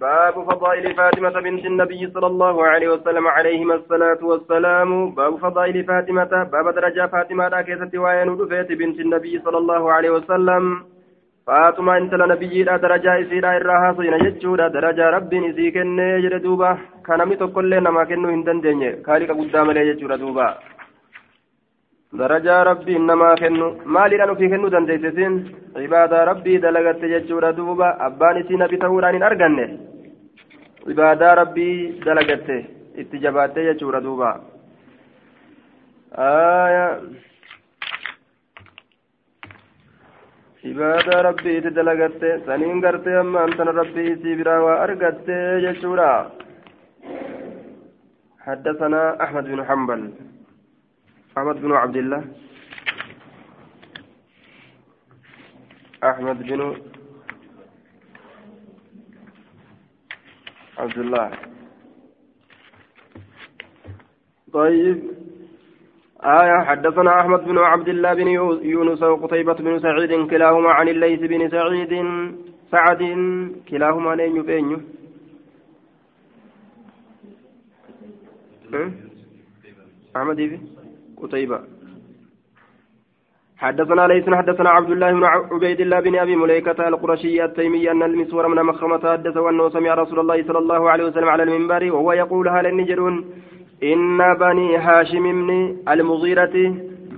باب فضائل فاطمة بنت النبي صلى الله عليه وسلم عليهما الصلاة والسلام. باب فضائل فاطمة باب درجة فاطمة كيست وين بنت النبي صلى الله عليه وسلم. فاطمة انت لنبي درجة إسيرا إراها صينا جتشورا درجة رب إسي كنة جردوبا كان ميتو كل نما كنو هندن دنيا كالك قدام لي جتشورا دوبا. درجة ربي إنما كنو مالي لأنه في كنو دنديسسين عبادة ربي دلغت ججورة دوبا أبان سينا بتهوران أرغنه عبادة ربي دلغت اتجابات ججورة دوبا آية عبادة ربي تدلغت سنين غرت أما أنت ربي سيبرا وأرغت ججورة حدثنا أحمد بن حنبل أحمد بن عبد الله. أحمد بن عبد الله. طيب. آية. حدثنا أحمد بن عبد الله بن يونس وقتيبة بن سعيد كلاهما عن الليث بن سعيد سعد كلاهما نين بينيو أحمد بن قتيبة. حدثنا ليس حدثنا عبد الله بن عبيد الله بن أبي مليكة القرشي التيمي أن المسور من مخرمة حدثه انه سمع رسول الله صلى الله عليه وسلم على المنبر وهو يقول هل النجرون إن بني هاشم من المغيرة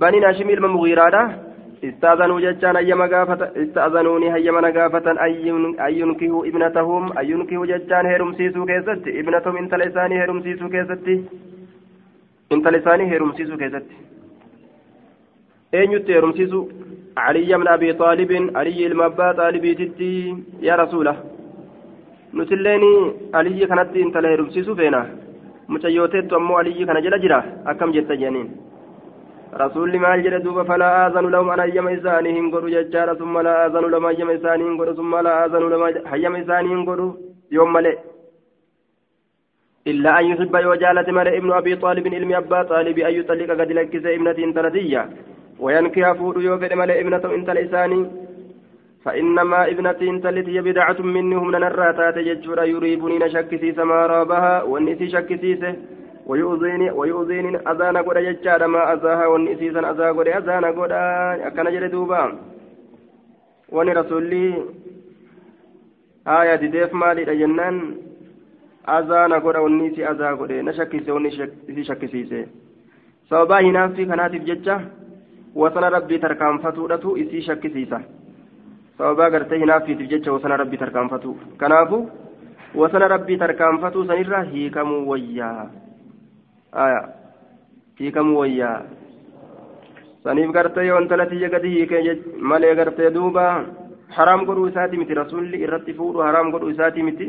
بني هاشم المغيرة استأذنوا ججان ايما غافة استأذنوني هيما غافة ان ينكهوا ابنتهم ان ينكهوا ججان هيرم سيسو كيست ابنتهم انت لساني هيرم سيسو كيست intala isaanii heerumsiisuu keessatti. Eenyutti heerumsiisu علي بن أبي طالب علي المبا طالبيتي يا رسوله نتليني علي كانت انت له رمسيسو فينا متيوتيت أمو علي كان جل جرا أكم جت جنين رسول ما جل دوب فلا آذن لهم أنا يم إسانهم قروا ججارة ثم لا آذن لهم يم إسانهم قروا ثم لا آذن لهم يم إسانهم قروا يوم ملئ إلا أن يحب وجالة مال ابن أبي طالب علم أبا طالب أن يطلق قد لكس ابنة تردية وينكي فود يوفد مال ابنة انت لساني فإنما ابنة تلت هي بدعة منهم لنراتات يجور يريبني نشكسي سما رابها والنسي شكسيسه ويؤذيني ويؤذيني أذان قد يجار ما أذاها والنسيسا أذا قد أذان قد أكن جلدوبا وني رسولي آية ديف مالي جنان azaana godha wanni isi azaa godhe na shakkise wanni isi shakkisiise sababaa hinaaffii kanaatiif jecha wasana rabbii tarkaanfatuudhatu isii shakkisiisa sababaa gartee hinaaffiitiif jecha wasana rabbii tarkaanfatu kanaafu wasana rabbii tarkaanfatuu sanirra hiikamuu wayyaa aya hiikamuu wayyaa saniif gartee yoo intalatiyya gadi hiike malee gartee duuba haraam godhuu isaati miti rasuulli irratti fuudhu haraam godhuu isaati miti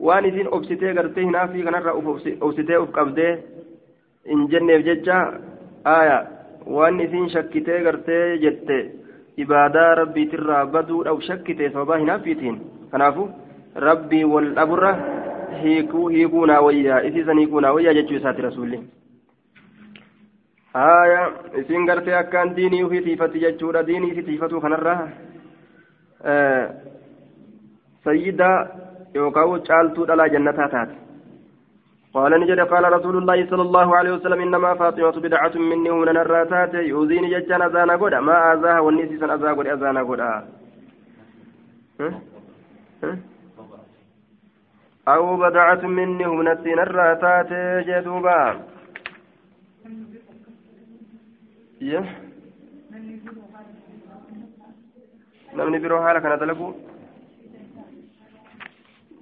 waan isin obsitee gartee hinaafii kanarraa obsitee uf qabdee hin jenneef jecha aya waan isin shakkitee gartee jette ibaadaa rabbiitirraa baduudhaaf shakkite sababaa hinaafiitiin kanaafu rabbii wal dhaburra hiikuu naa wayyaa isiisan hiikuu naa wayyaa jechuu isaati rasuulli aya isin gartee akkaan diinii ufii tiifatti jechuudha diinii isi tiifatu kanarraa sayyidaa يوكاو چالتو دلا جنتا تات. قال نجد قال رسول الله صلى الله عليه وسلم إنما فاطمة بدعة مني ومن الراتات يؤذيني ججان أزانا قد ما أزاها والنسي سن أزا قد أزانا قد أو بدعة مني ومن السين الراتات جدوبا. namni biroo haala kana dalagu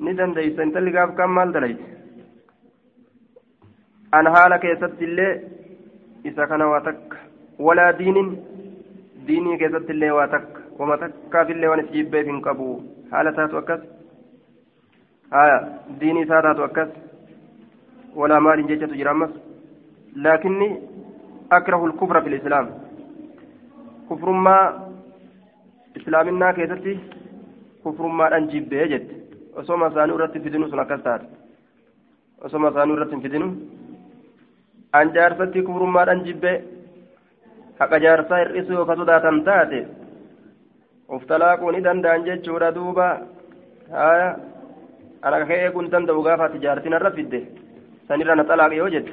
ni dandeeysa intalli gaaf kan maal dalayte an haala keessatti illee isa kana waa takka walaa diinin diinii keessatti illee waa takka wama takkaaf illee waan is jibbeef hin qabu haala taatu akkas haya diinii isaa taatu akkas walaa maaliin jechatu jira ammas laakinni akrahu lkufra fi lislaam kufrummaa islaaminaa keessatti kufrummaadhaan jibbee jette osoma isaanii irratti fidinu sun akkas taate osoma isaanii irratti hin fidinu an jaarsatti kufrummaadhaan jibbee haqa jaarsaa hir'isuu yoo ka sodaatan taate of talaaquu ni danda'an jechuudha duuba haya أنا كأي كنت أنت وقافة تجارتنا الرفدة سنرى نطلق يوجد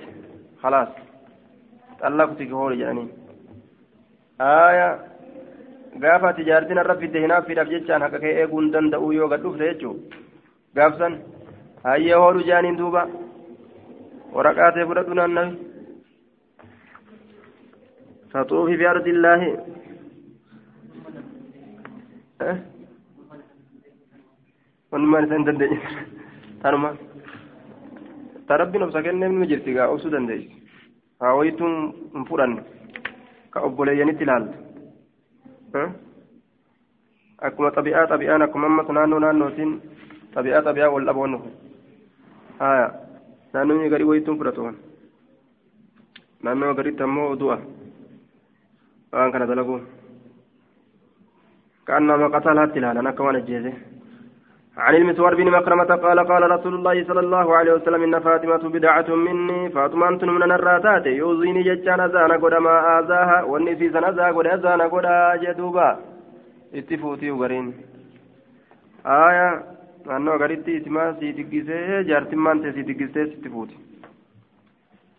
خلاص طلقتك هو يعني آية gaafa tijaartiin irra fidde hinaaf fidhaaf jechaan haqa kee eeguu hin danda'u yoo gad dhufte jechuudha gaafsan hayyee hoodhu jaaniin duuba waraqaa ta'e fudhadhu naannawi فطوفي بأرض الله أه؟ ونما نسان دندي تنما تربي نفسك إنه من جرتي قا أوسو دندي هاويتم مفرن كأبولي ينتلال akkuma xabi'aa xabi'aan akkuma ammas naannoo naannootiin xabi'aa wal dhaboon nufu haya naannoon gadi wayituun fudhatu naannoo gaditti ammoo du'a waan kana dalaguu كأنما قتلها تلالا نكوان الجيزة. عن المسور بن مكرمة قال قال رسول الله صلى الله عليه وسلم إن فاطمة بدعة مني. فاطمة أنت من الراتات يوزيني جتشان أزانا قد ما آذاها والنفيس أزا قد أزانا قد جدوبا اتفوتي وقرين آية. Naannoo gaditti isimaa sii diggisee jaartimmaan ta'e sii diggistee sitti fuuti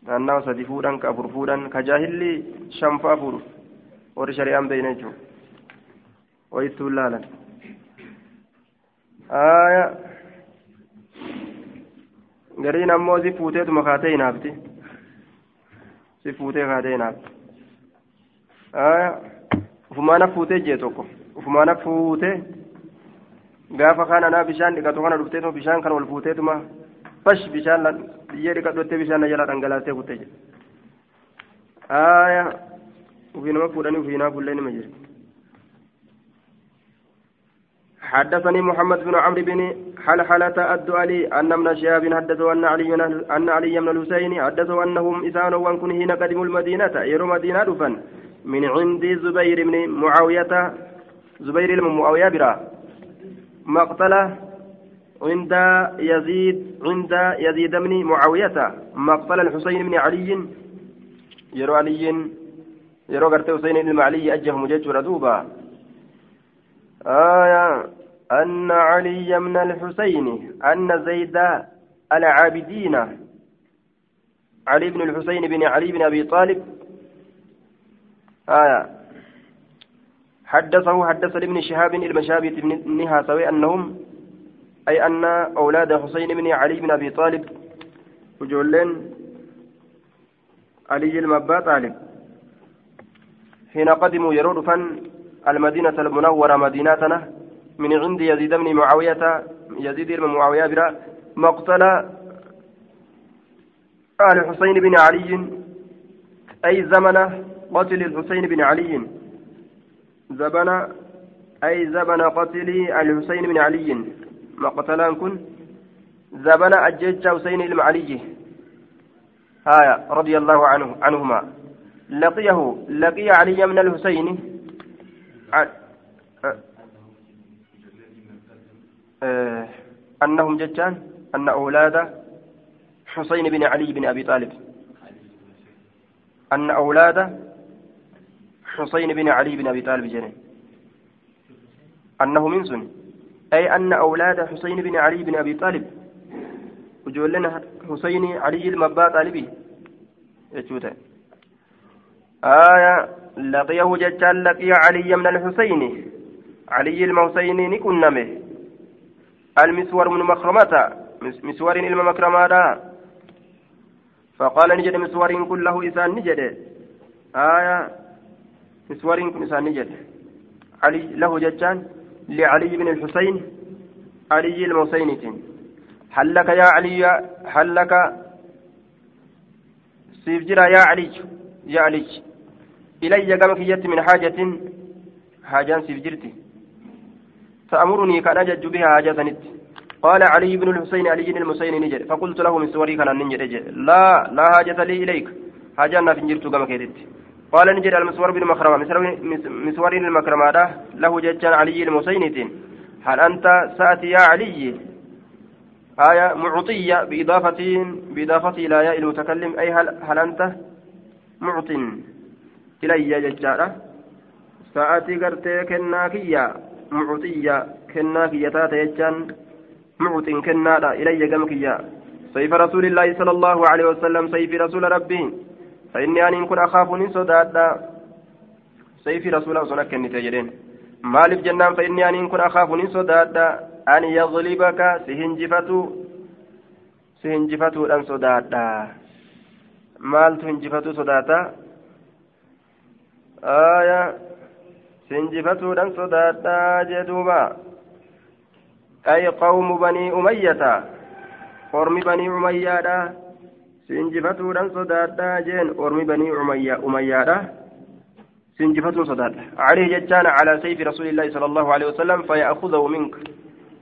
naannoo sadi fuudhan ka afur fuudhan ka jaahilli shanfaa fuudhu warri shari'aan beeyne jechuudha wayittuu laalan aya gariin ammoo si fuuteetuma kaatee hinaafti si fuutee kaatee hinaafti aya ufumaana fuutee jee tokko ufumaana fuutee gaafa kaan anaa bishaan dhiqatu kana dhufteetuma bishaan kana ol fuuteetuma fash bishaan biyyee dhiqadhottee bishaan jala dhangalaastee kuttee jedhe aya ufii nama fuudhanii ufii naa bullee nima jira حدثني محمد بن عمرو بن حلحلة الدؤلي أن ابن شهاب حدثه أن علي أن علي بن الحسين حدثه أنهم إسان وأن حين قدموا المدينة يروا مدينة دفن من عند زبير بن معاوية زبير بن معاوية برا مقتله عند يزيد عند يزيد بن معاوية مقتل الحسين بن علي يرو علي يرو قرت حسين بن علي أجه مجج ردوبا. آية أن علي من الحسين أن زيد العابدين. علي بن الحسين بن علي بن أبي طالب. آية حدثه حدث لابن شهاب المشابة بن هاسوي أنهم أي أن أولاد حسين بن علي بن أبي طالب وجولين علي المبا طالب. حين قدموا يرود فن المدينة المنورة مدينتنا من عند يزيد بن معاوية يزيد بن معاوية برا مقتل آل حسين بن علي أي زمن قتل الحسين بن علي. زمن أي زمن قتل الحسين بن علي. مقتلان كن. زمن أجج حسين بن علي. آية رضي الله عنه عنهما. لقيه لقي علي من الحسين. أه أنهم جتان. أن أولاد حسين بن علي بن أبي طالب. أن أولاد حسين بن علي بن أبي طالب جنين أنه من سن. أي أن أولاد حسين بن علي بن أبي طالب. وجولنا حسين علي المبا طالبي. يجوتا آية لقيه جتان لقي علي من الحسين. علي المحسين نكنمه. المسور من مكرمة مسور إلما مكرمة فقال نجد مسور كله إسان نجد. آية مسور كن إسان نجد علي له جتان لعلي بن الحسين علي المحسين هل لك يا علي هل لك يا علي يا علي إلي قمك يت من حاجة حاجان سيف جرتي تأمرني كان أجج بها حاجة نت قال علي بن الحسين علي بن المسين نجد فقلت له من سوري كان نجد لا لا حاجة لي إليك حاجة أنا في جرت قمك يت قال نجد المسور بن مخرمة مسور المكرمة له ججان علي المسين هل أنت سأتي يا علي؟ آية معطية بإضافة بإضافة إلى ياء المتكلم. أي هل, هل أنت معط إلي ججارة سأتي قرتي كناكية. معطية كناكية. تاتا يجان معط كنادا. إلي جمكيا سيف رسول الله صلى الله عليه وسلم. سيف رسول ربي. فإني أن كن أخاف صدادا سيف رسول الله صلى الله عليه وسلم jennaan fa inni aniin kun akaafu nin sodaadha an yadlibaka si hinjifatu si hinjifatuudhan sodaadha maaltu hinjifatu sodaata aya hinjifatuudhan sodaadha jee duuba ay qawmu banii umayyata ormi banii si hinjifatuudhan sodaadha jeen ormi banii umayyaadha. صداد عليه جتان على سيف رسول الله صلى الله عليه وسلم فيأخذه منك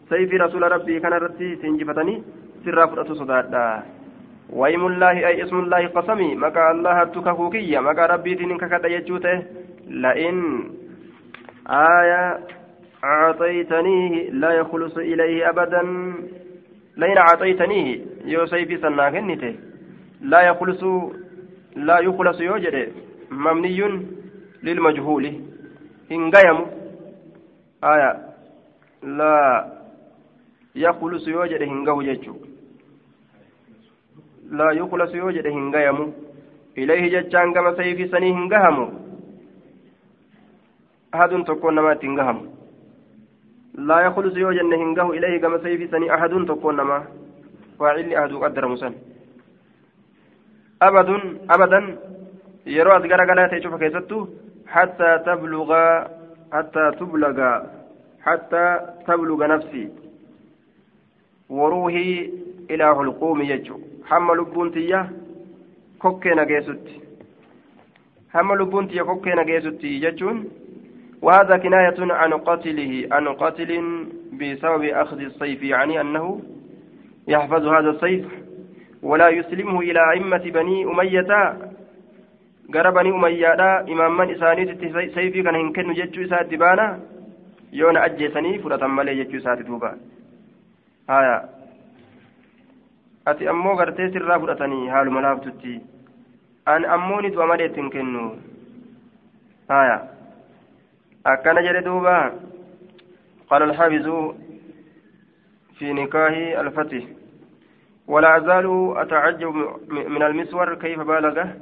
سيف رسول ربي كان رتي سنجفتني سر فرأت صداد ويم الله أي اسم الله قسمي مكا الله تكفوكية مكا ربي تنك كتا يجوته لئن آية أعطيتنيه لا يخلص إليه أبدا لئن أعطيتنيه يو سيفي سناكنته لا يخلص لا يخلص يوجد ممني للمجهول. هنغيم آية. لا يخلص يوجد هنغو ججو لا يخلص يوجد هنغيم إليه ججان كما سيفي سني هنغهم أحد تكون نما تنغهم لا يخلص يوجد هنغه إليه كما سيفي سني أحد تكون نما. فاعل أحد قدر مسن. أبد أبدا. gara galaa ta'e cufa keessattu حتى تبلغ حتى تبلغ حتى تبلغ نفسي. وروحي إلى حلقوم يجو. حمى لبونتية كوكينا جيسوتي حمى لبونتية كوكينا جيسوتي يجون. وهذا كناية عن قتله عن قتل بسبب أخذ السيف يعني أنه يحفظ هذا السيف. ولا يسلمه إلى أئمة بني أمية gara banii umayyaadha imaamman isaaniititti sayfii kana hin kennu jechuu isaatti baana yoo na ajjeesanii fudhatan malee jechuu isaati duuba haya ati ammoo gartee sirraa fudhatanii haaluma laaftutti an ammoo ni du'a malee ittiin kennu haya akkana jedhe duuba قال الحافظ في نكاه الفتح ولا أزال أتعجب من المسور كيف بالغه؟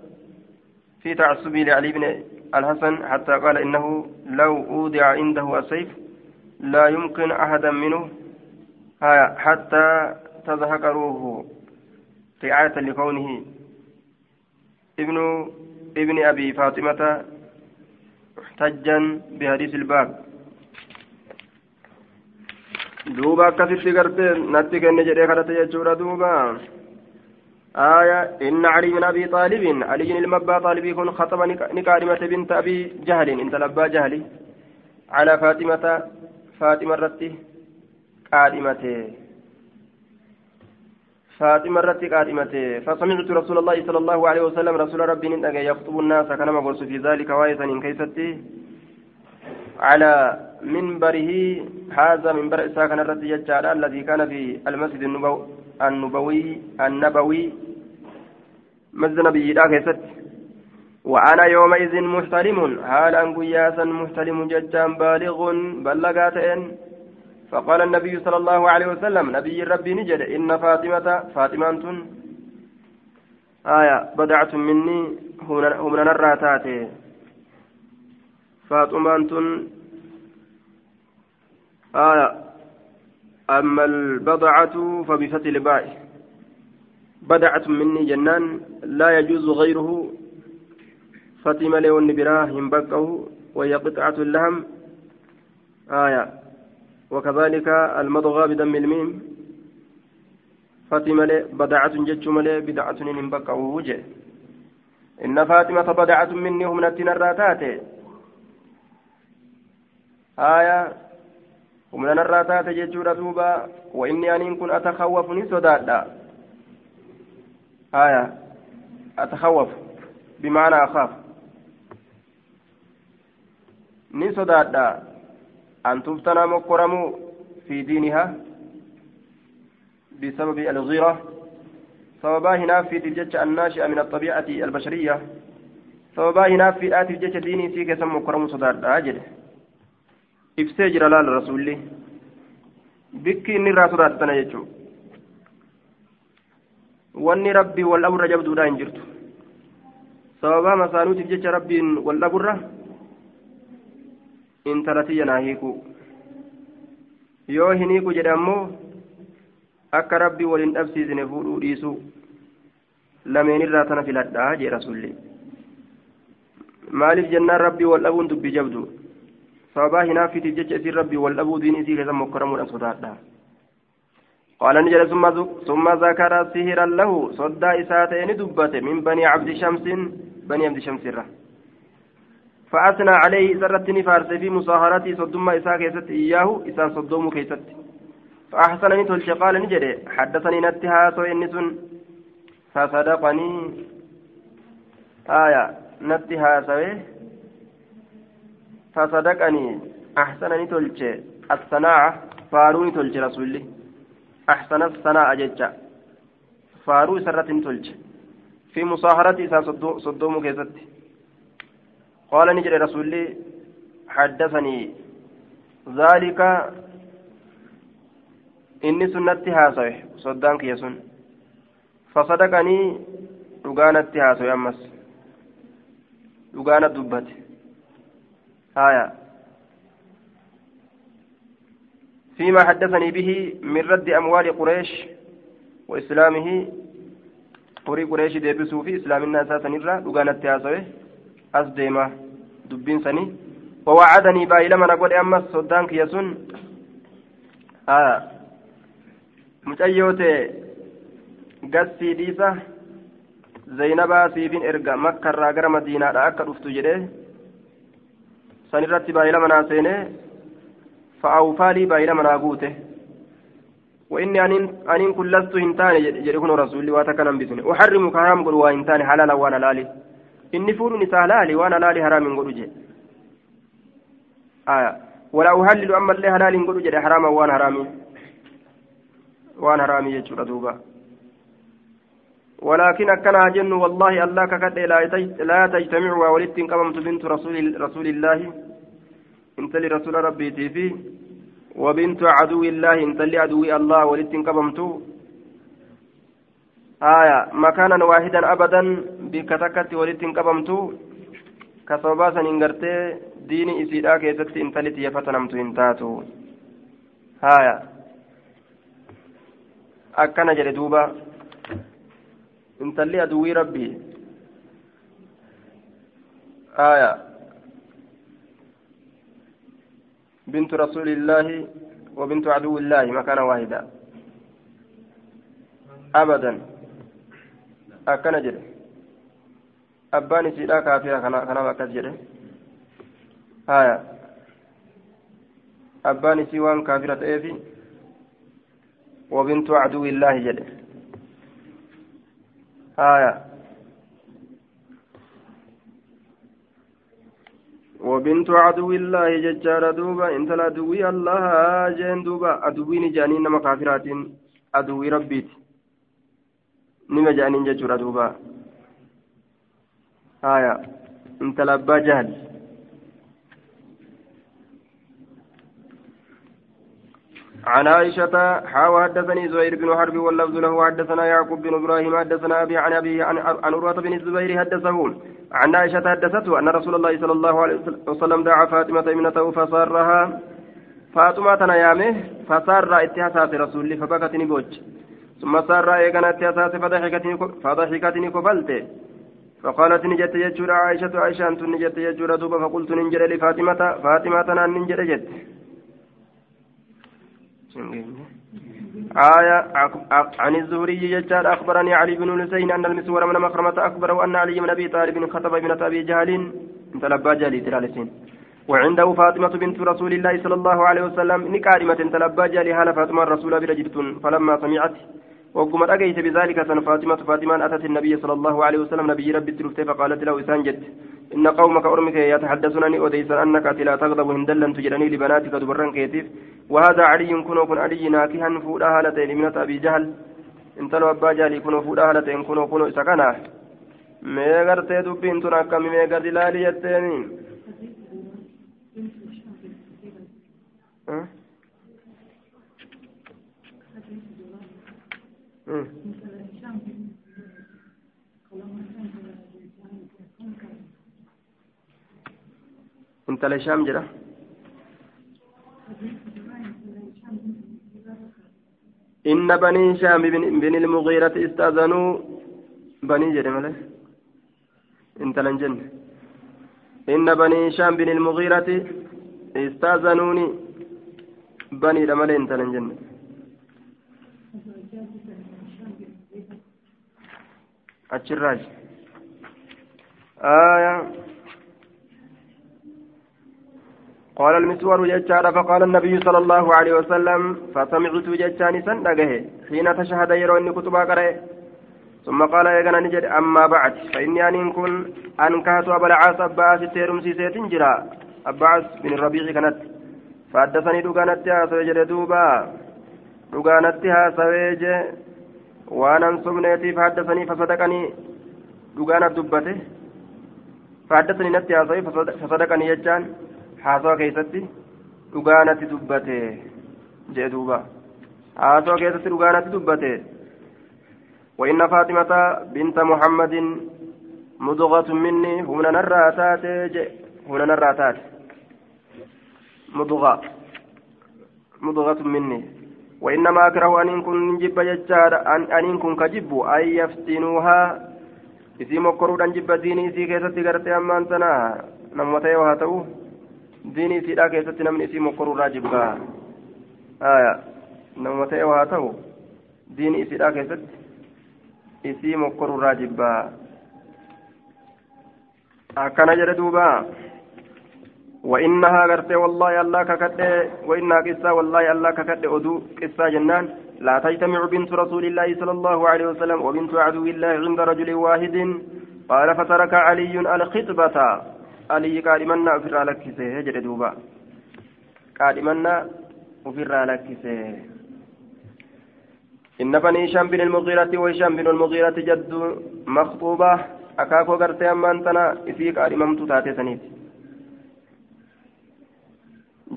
في تعصبه لعلي بن الحسن حتى قال إنه لو أودع عنده السيف لا يمكن أحدا منه حتى تزهق روحه. رعاية لكونه. ابن ابن أبي فاطمة محتجا بحديث الباب. دوبا كثير قرتين نتي كن جري خدت يجورا دوبا آية إن علي بن أبي طالب علي المبا طالب يكون خطب نكارمة بنت أبي جهل إن تلبى جهلي على فاطمة فاطمة رتي قادمته فاطمة رتي قادمته فسمعت رسول الله صلى الله عليه وسلم رسول ربي نتأجى يخطب الناس كما قلت في ذلك واية إن كيستي على منبره هذا منبر إسحاق الرتي الذي كان في المسجد النبوي النبوي مسجد نبي كيست. وأنا يومئذ محتلم حالا قياسا محتلم ججان بالغ؟ بلغاتين فقال النبي صلى الله عليه وسلم نبي ربي نجد إن فاطمة فاطمة آية بدعت مني هم نراتات فاطمة آية أما البضعة فبفتح الباء. بدعت مني جنان لا يجوز غيره. فتم لون براهم بقه وهي قطعة اللهم آية وكذلك المضغى بدم الميم. فتم بدعة جج ملي بدعة من بقه وجه. إن فاطمة بدعة مني هم نتنا الراتات آية هم نتنا الراتات جج دوبا وإني أن كن أتخوفني صدادا آية. أتخوف. بمعنى أخاف. sodaadha an tuftanaa mokkoramuu fi diinihaa بسبب الغيرة. سببا هنا في الجج الناشئة من الطبيعة البشرية. سببا هنا في آتي الجج ديني سيك سمو كرم صدار أجل إفسجر لال رسول bikki inni irraa sodaatana jechuudha wanni rabbii wal dhaburra jabduudha hin jirtu sababaa masaanuutiif jecha rabbiin wal dhaburra intalatiyya naa hiiku yoo hin hiiku jedhe ammoo akka rabbii waliin dhabsiisne fuudhuu dhiisuu lameenirraa tana filadhaa jee rasulli maaliif jennaan rabbii wal dhabuun dubbii jabdu sababaa hinaafitiif jecha isiin rabbii wal dhabuu diin isii keessa mokkaramuudhaan sodaadha. قال نجل ثم ثم ذكر سهرا له صدى إساتين دبت من بني عبد شمس بني عبد شمس الره فأثنى عليه سرتني فارس في مصاهرتي صدوم إساء كيست إياه إساء صدوم كيست فأحسن نتولش قال نجري حدثني نتها سوء النسن فصدقني آية نتها سوء فصدقني أحسن نتولش الصناعة فاروني تولش رسولي أحسن الصناعة ججة فارو سرت نتولش في مصاهرتي إساء صدوم كيست قال نجري رسولي حدثني ذلك inni sun natti haasawe soddaan kiyya sun fasadaqanii dhugaa natti haasawe ammas dhugaa natti dubbate haya فيما حدثني به من رد أموال قريش وإسلامه قري قريش ديبسوا في إسلام الناس سنرى لقانا التياسوي أصديمة دبين سني ووعدني بايلما نقول أما الصدان كيسون آه mucayyoo ta'e gassii dhiisa zaynabaa siifin erga makkarraa gara madiinaadha akka dhuftu jedhe san irratti baay'ila manaa seene fa'aawufaalii baay'ila manaa guute. وإني أنين أنين كل لست هنتاني جريكون رسولي واتكن بسني أحرم كرام قل وهنتاني حلالا وأنا لالي إني فول نساء لالي وأنا لالي حرام قل جي آية ولا أهلل أما اللي حلال قل جي حراما وأنا حرامي waan haraamii jechuudha duuba. ولكن أكنا جن والله الله ككد لا تجتمع وولدت قممت بنت رسول رسول الله انت لرسول ربي تيفي وبنت عدو الله انت لعدو الله قممت آية مكانا واحدا أبدا بكتكت ولدت قممت كصوباسا إنغرتي ديني إسيدا كيست انت لتيفتنمت انتاتو. آية akkana jedhe duuba intalli aduwii rabbii aya بنت رسول الله وبنت عدو الله مكان واحدا. أبدا. أكن جده. أباني سيدا كافرة كان أكس جده. آية. أباني سيوان كافرة إيفي وبنت عدو الله جل آية. وبنت عدو الله ججار دوبا انت لا الله جين دوبا. عدوين جانين نما كافرات عدوي ربيت. نما جانين ججار دوبا. آية. انت لابا جهل. عن عائشة حاوى حدثني زهير بن حرب واللفظ له حدثنا يعقوب بن إبراهيم حدثنا أبي عن أبي عن عروة بن الزبير حدثه. عن عائشة حدثته أن رسول الله صلى الله عليه وسلم دعا فاطمة ابنته فصارها فاطمة نيامه فصار اتحاسات رسول فبكت نبوج. ثم صار إيقنا اتحاسات فضحكتني كفلته فقالت نجت يجور عائشة عائشة أنت نجت يجور دوبا فقلت ننجر لفاطمة فاطمة ننجر جت آية عن الزهري ججال أخبرني علي بن الحسين أن المسور من مخرمة أخبره أن علي بن أبي طالب خطب ابنة أبي جهل تلبى جالي تلالسين وعنده فاطمة بنت رسول الله صلى الله عليه وسلم نكارمة تلبى جالي هال فاطمة الرسول برجلت فلما سمعت وقم أجيت بذلك فاطمة فاطمة أتت النبي صلى الله عليه وسلم نبي ربي فقالت له إسان جد. إن قومك أرمك يتحدثونني أديسا أنك لا تغضب هندلا تجرني لبناتك دبرا كيتيف. وهذا علي كن علي ناكها فودا هالتين من أبي جهل. انت لو أبا جالي كنو فودا هالتين كنو كنو إسكنا. meegartee dubbiin tun akkami meegarti laali jetteeni intala shaam jedha إن بني هشام بن المغيرة استأذنوا بني جرمله انت لنجن إن بني هشام بن المغيرة استأذنوني بني رمله انت لنجن الشراج آية قال المسور ججار فقال النبي صلى الله عليه وسلم فسمعت ججاني سندقه حين تشهد يرو اني كتبا قرأ ثم قال يا نجد أما بعد فإني أن كن أنكهت أبا العاص أباس التيرم سيسيت جرا أباس بن الربيع كانت فحدثني دوغانت سويج دوبا دوغانت سويج وانا صبنيتي فحدثني فصدقني دوغانت دبته فحدثني نتي فصدقني يجان haasawa keessatti dhugaanatti dubbate jee duuba. Haasawa keessatti dhugaanatti dubbate. وإن فاطمة بنت محمد مضغة مني هنا نرى تاتي هنا نرى تاتي مضغة مضغة مني وإنما أكره أن كن جب ججار أن كن كجب أن يفتنوها إذا مكروا أن جب ديني إذا كيست غرتي أمان تنا نموتي وهاتوه diinii isiidhaa keessatti namni isii mokkoruurraa jibgaa aya nama ta'e haa ta'u diinii isiidhaa keessatti isii mokkoruurraa jibbaa akkana jedhe duuba وإنها غرت والله الله ككد وإنها قصة والله الله ككد أدو قصة جنان لا تجتمع بنت رسول الله صلى الله عليه وسلم وبنت عدو الله عند رجل واحد قال فترك علي الخطبة aliyyi qaadhimannaa ofirraa lakkise jedhe duuba. Qaadhimannaa ofirraa lakkise إن بني هشام بن المغيرة وهشام بن المغيرة جد مخطوبة أكاكو غرتي أما أنتنا إفيك أرممت تاتي سنيت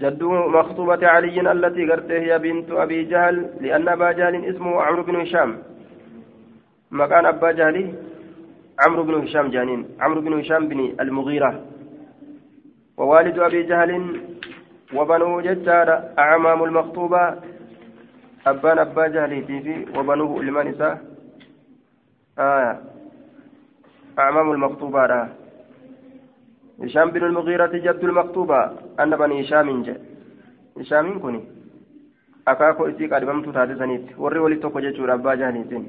جد مخطوبة علي التي غرتي هي بنت أبي جهل لأن أبا جهل اسمه عمرو بن هشام مكان أبا جهل عمرو بن هشام جانين عمرو بن هشام بن المغيرة ووالد أبي جهل وبنوه ججار أعمام المخطوبة. أبان أبا جهل في وبنوه لمن نساء آية أعمام المخطوبة را. هشام بن المغيرة جد المخطوبة. أن بني هشام جاء هشام كني أكاكو إسيك أدممت تاتسانيت وري ولي توكو جيشور أبا جهل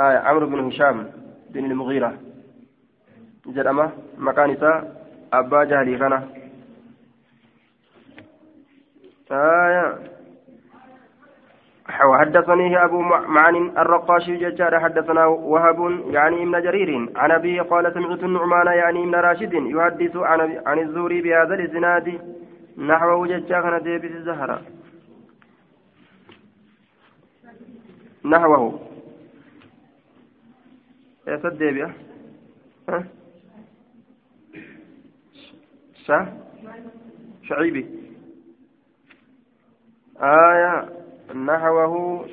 آية عمرو بن هشام بن المغيرة. جرمه مكان إساء أبا جهلي كان آية وحدثني أبو معن الرقاشي ججار حدثنا وهب يعني ابن جرير عن أبيه قال سمعت النعمان يعني ابن راشد يحدث عن عن الزهري بهذا الإسناد نحوه ججار ديبس الزهرة نحوه يا سد ها شعيبي. آية. نحوه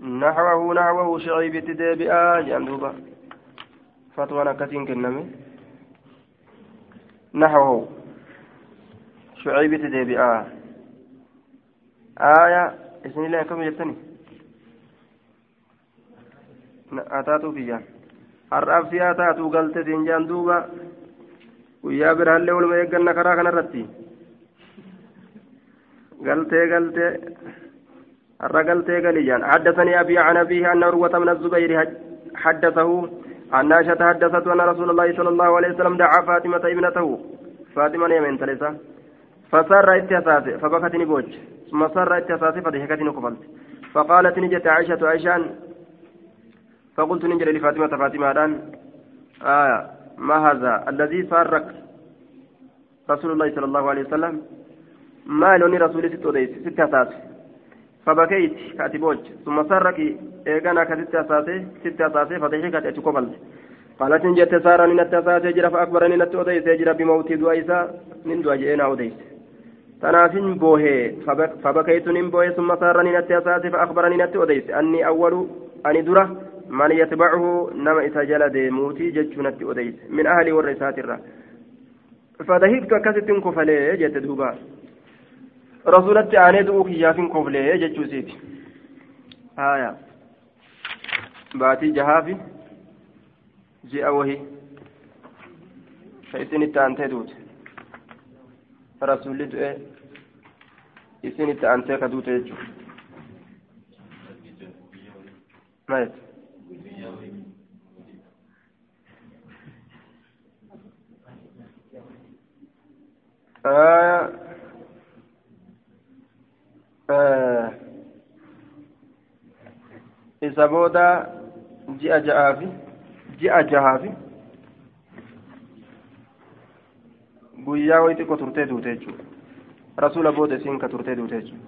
نحوه نحوه. شعيبي تدابي آه جندوبا فتوى نكتين كنمي. نحوه. شعيبي تدابي آه آية. اسم الله كم جبتني؟ أتاتو فيها. siyaa taatu galte siin jaan duuba guyyaa biraallee waluma eegganna karaa kanarratti. Galtee galtee. Har'a galtee galijaan حدثني أبي عن أبيه أن عروة من الزبير حدثه أن عائشة حدثته أن رسول الله صلى الله عليه وسلم دعا فاطمة ابنته فاطمة يمين تلسا فسر اتساس فبكت نبوج ثم سر اتساس فضحكت نقبلت فقالت نجت عائشة عائشان فقلت نجل لفاطمة فاطمة آه ما هذا الذي فارق رسول الله صلى الله عليه وسلم؟ ما لوني رسول ست أساس فبكيت كاتبوج ثم سرك إيغانا كست أساس ست أساس فضحكت أتقبلت قالت إن جت سارا نت أساس جرى فأكبرني نت أديس جرى بموت دوائسا من دواجئنا أديس تنافين بوهي. فبكيت بوهي. ثم سارني نتي أساتي فأخبرني نتي أديس أني أول أني درة. من يتبعه نما إسجل ديموتي جتش نتي أديس من أهلي والرسات الرّ فدهيت كست كفلي جت دوبا رسولتي aanee du'uu kiyyaafin koflee jechuu isiiti haya baatii jahaafi ji'a wahii ka isin itti aantee duute rasuulli du'e isin itti maayet آه isa booda ji'a ja'aafi ji'a jahaafi guyyaa wayi xiqqoo turtee duute jechuudha rasuula booda isiin ka turtee duute jechuudha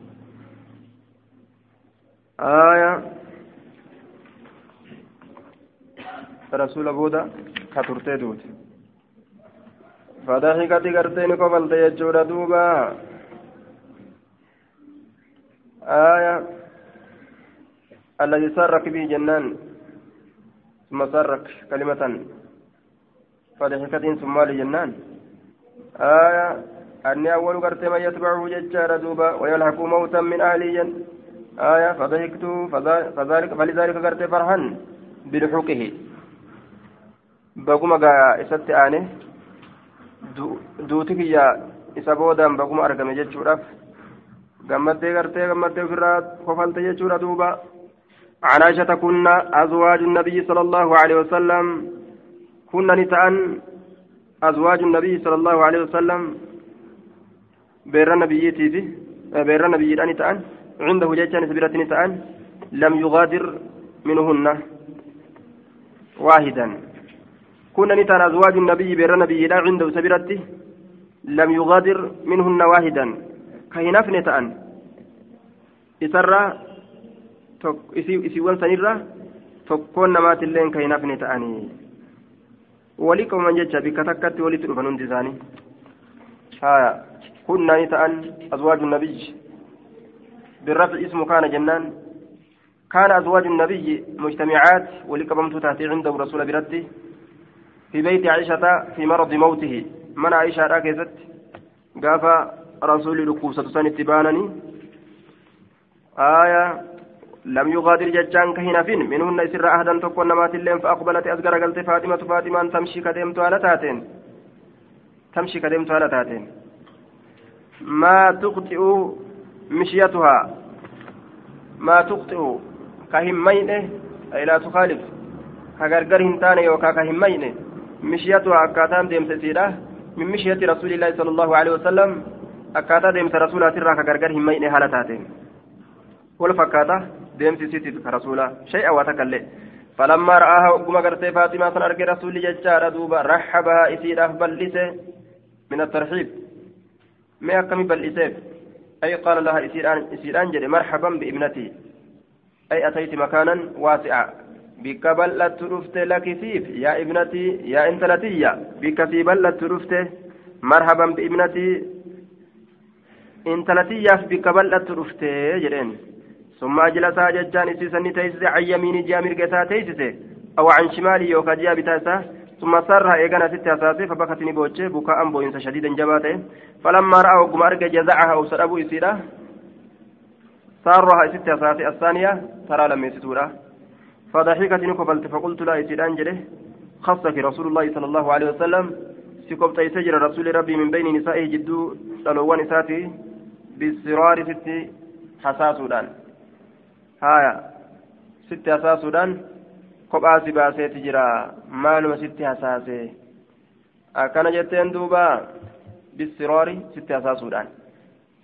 aayaa rasuula booda ka turtee duute gartee ni kofalte jechuudha duuba. آية الذي سرك به جنان ثم سرك كلمة فضحكة ثم لجنان آية أني أول قرت من يتبعه ججار دوبا ويلحق موتا من أهلي آية فضحكت فذلك فلذلك قرت فرحا بلحوقه بقوم إسات آنه duuti kiyya isa boodaan baguma argame jechuudhaaf gammaddee gartee gammaddee ofirraa kofalte jechuudha duuba. عن عائشة كنا أزواج النبي صلى الله عليه وسلم كنا نتأن أزواج النبي صلى الله عليه وسلم بير في بير نبيتي نتأن عنده جيشان سبيرة نتأن لم يغادر منهن واحدا كنا نتأن أزواج النبي بير نبيتي عنده سبيرة لم يغادر منهن واحدا كهنفن تأن إسرى isiiwwan sanirra tokkoon namaatillee kan hin hafne ta'anii walii qabaman jecha bikka takkatti walitti dhufan hundi isaanii haya kunnaani ta'an azwaaju nabiyyi birrafi ismu kaana jennaan كان أزواج النبي مجتمعات ولقبمت تاتي عنده رسول برده في بيت عائشة في مرض موته. من عائشة راكزت قاف رسول لكوسة سن اتبانني آية لم يغادر ججان كهنفين منهن سر أهدا تكون نمات اللين فأقبلت أزقر قلت فاطمة فاطمة تمشي كدمت على تاتين تمشي كدمت على تاتين ما تخطئ مشيتها؟ ما تخطئ كهمين؟ أي لا تخالف. كغرغر هنتان يوكا كهمين. مشيتها أكاتان ديمت سيرة. من مشية رسول الله صلى الله عليه وسلم gargar hin mayne haala taateen wal fakkaata deemsi isiitiif ka rasuulaa shay'a waa takkallee فلما رآها وقم قرتي فاطمة سنرق رسول ججار دوبا رحبها إسيراف بلسه. من الترحيب. ما يكمي بلسه؟ أي قال لها إسيران إسيران جري مرحبا بابنتي. أي أتيت مكانا واسعا. بك بلت رفت لك فيف يا ابنتي يا انتلتي بك في بلت رفت مرحبا بابنتي dhuftee jedheen summa ajlasaa jechaan isiisanni teessise an yamiini ji'a mirga isaa teessise aw an shimaalii yookaan ji'a bitaa isaa summa sarraa eegan asitti hasaasee fabakatini boochee bukaa'an boo'insa shadiidan jabaa ta'e falammaa ra'a ogguma arge jazacaha obsa dhabuu isiidha saarroha isitti hasaase assaaniya taraa lammeessituudha فضحكت نكفلت فقلت لا جده خصك رسول الله صلى الله عليه وسلم سكبت يسجر رسول ربي من بين نسائه جدو سلوان نساتي بالسرار ست حساسودان هايا ست حساسودان kophaa si baaseeti jira maaluma sitti hasaase akkana jetteen duuba bisiroori sitti hasaasuudhaan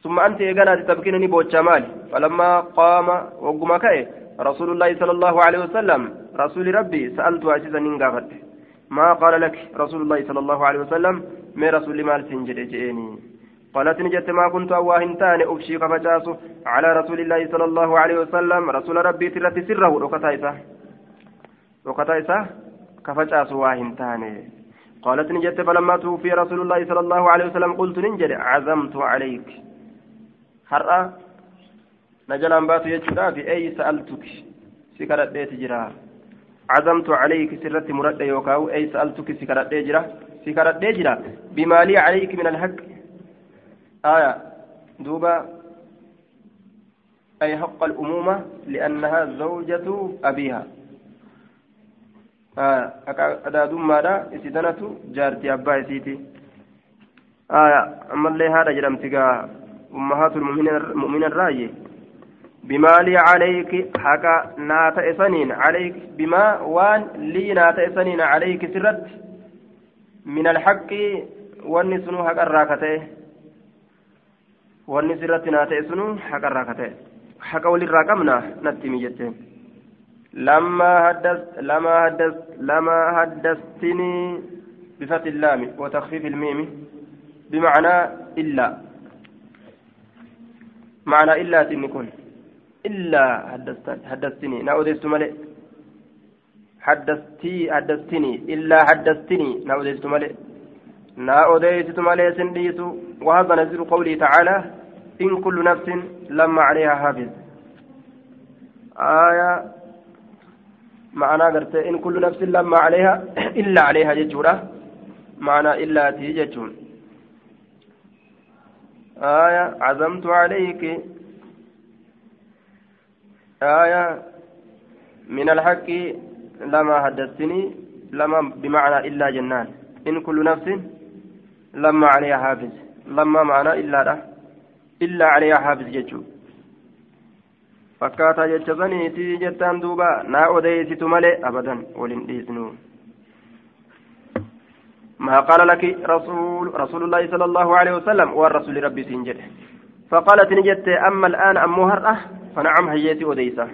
summa anti eeganaati tabkina ni boochaa maali falammaa qaama wagguma ka'e rasuulullaahi sala allahu alehi wasalam rasuuli rabbi sa'altu asiisa nin gaafadhe maa qaala laki rasuulullaahi sala allahu alehi wasalam mee rasuulli maal sin jedhe je'eenii قالت نجت ما كنت أواهن تاني أبشي كفجاسو على رسول الله صلى الله عليه وسلم رسول ربي ترت سره وكتايسة وكتايسة كفجاسو واهن تاني قالت نجت فلما توفي رسول الله صلى الله عليه وسلم قلت ننجد عزمت عليك har'a na jalaan baatu jechuudhaaf eey sa'altuki si kadhadheeti jira عزمت عليك سرت مرد يوكاو أي سألتك سكرت جرا؟ سكرت جرا. بما لي عليك من الحق. آية. دوبا. أي حق الأمومة لأنها زوجة أبيها. آية. أدادون ماذا إسدنة جارتي أبا إسيتي. آية. أما اللي هذا جرمتك أمهات المؤمنين الرأي بما لي عليك حكا نات إسنين عليك بما وان لي نات إسنين عليك سرت من الحق والنسنو حق الراكته والنسرت نات إسنو حق الراكته حق وللراكمنا نتمي جتين لما حدث لما حدث لما حدثتني بفتح اللام وتخفيف الميم بمعنى إلا معنى إلا تنكون إلا حدثتني نأوديست ملئ حدثتي حدثتني. إلا حدثتني. نأوديست ملئ نأوديست ملئ سنديت. وهذا نزل قوله تعالى إن كل نفس لما عليها حافظ. آية. معنى قرت إن كل نفس لما عليها إلا عليها ججورة. معنى إلا تي ججون. آية عزمت عليك آية من الحق لما حدثتني لما بمعنى إلا جنان. إن كل نفس لما عليها حافظ. لما معنى إلا له إلا عليها حافظ جتشو. jecha saniiti jettaan duuba naa odeysitu malee abadan waliin dhiisnu ما قال لك رسول رسول الله صلى الله عليه وسلم والرسول ربي سنجد. فقالت نجت أما الآن أم هرأة؟ فنعم هيتي أديسة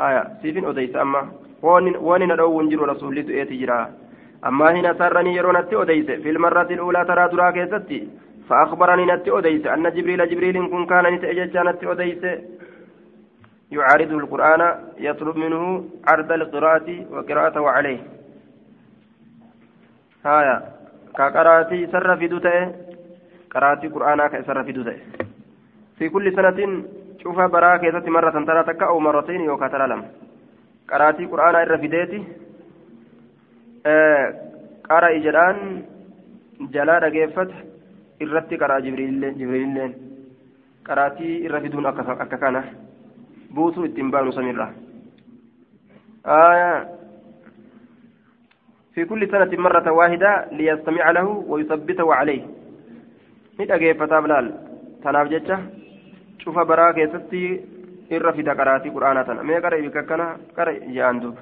آية سيفين أديسة أما وان ندعو ونجر رسول لتؤتي جرا. أما هنا سرني يرونتي أديسة في المرة الأولى ترى درا كيستي. فأخبرني نتي أديسة أن جبريل جبريل كن كان نتأجج نتي أديسة يعارض القرآن يطلب منه عرض القراءة وقراءته عليه. هايا كقراءتي سر في دوتة. قراءتي قرآن كسر في دوته في كل سنة شوف برا كيست مرة ترى أو مرتين يوكا ترى لم قراتي قرآن إر في ديتي آه قرأ إجران جلا رقيفت إرتي قرأ جبريل جبريل قراتي إر في دون أكا كان بوسو اتنبان سميرة آية في كل سنة مرة واحدة ليستمع له ويثبته عليه ندقى فتابلال تناف جتشه cufa baraa keessatti irra fida qaraatii quraanaa tana. Mee qara ibika akkana qara ja'an duuba.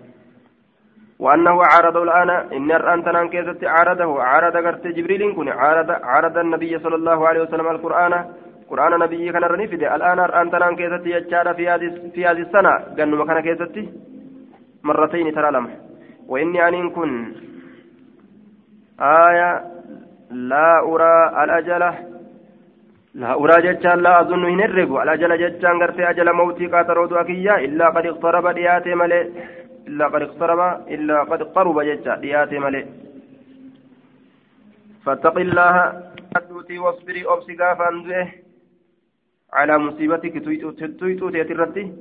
وأنه عارض الآن إن الآن تنان كيست عارضه عارض قرت جبريل كن عارض عارض النبي صلى الله عليه وسلم القرآن قرآن النبي كان رنفد الآن الآن تنان يجار في هذه في هذه السنة قال مكان كيست مرتين ترى لم وإني أن كن آية لا أرى الأجلة. لا أرى جتان لا أظن إن الرب الأجل جتان قرتي أجل موتي قاترود أكيا إلا قد اقترب دياتي ملئ إلا قد اقترب إلا قد قرب جتا دياتي ملئ فاتق الله. أدوتي واصبري أبسي قافا على مصيبتك تويتو تيترتي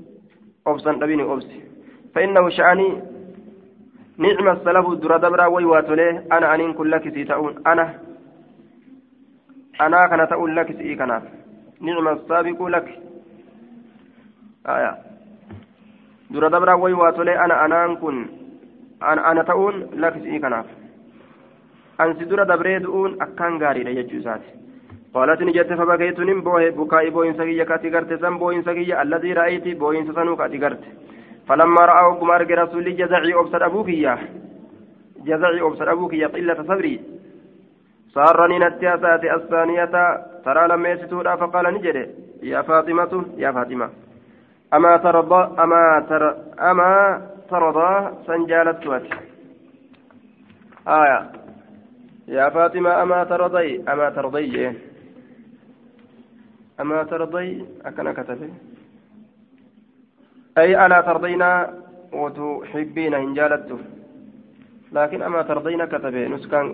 أبسا نبيني أبسي فإنه شأني. نعم السلف درا دبرا ويواتله أنا أنين كلك سيتعون أنا أنا كان تقول لك سئي كناف نعم السابق لك. آية. دور دبرا وي واتولي أنا أنا كن أنا أنا تقول لك سئي كناف أنسي دور دبري دؤون أكان غاري ليجو ساتي قالت نجت فبكيت نمبوه بكاء بوين سقية كاتي غرت سن بوين سقية الذي رأيت بوين سسنو كاتي غرت. فلما رأوا كمار رسول جزعي أبصر أبوك إياه جزعي أبصر أبوك إياه قلة صبري. سارني نتياسات الثانية ترى لما يستورا فقال نجري يا فاطمة يا فاطمة أما ترضى أما تر أما ترضى سنجالت توت آية يا فاطمة أما ترضي أما ترضي أما ترضي أكن كتبه أي ألا ترضينا وتحبين إن جالته لكن أما ترضين كتبه. نسكان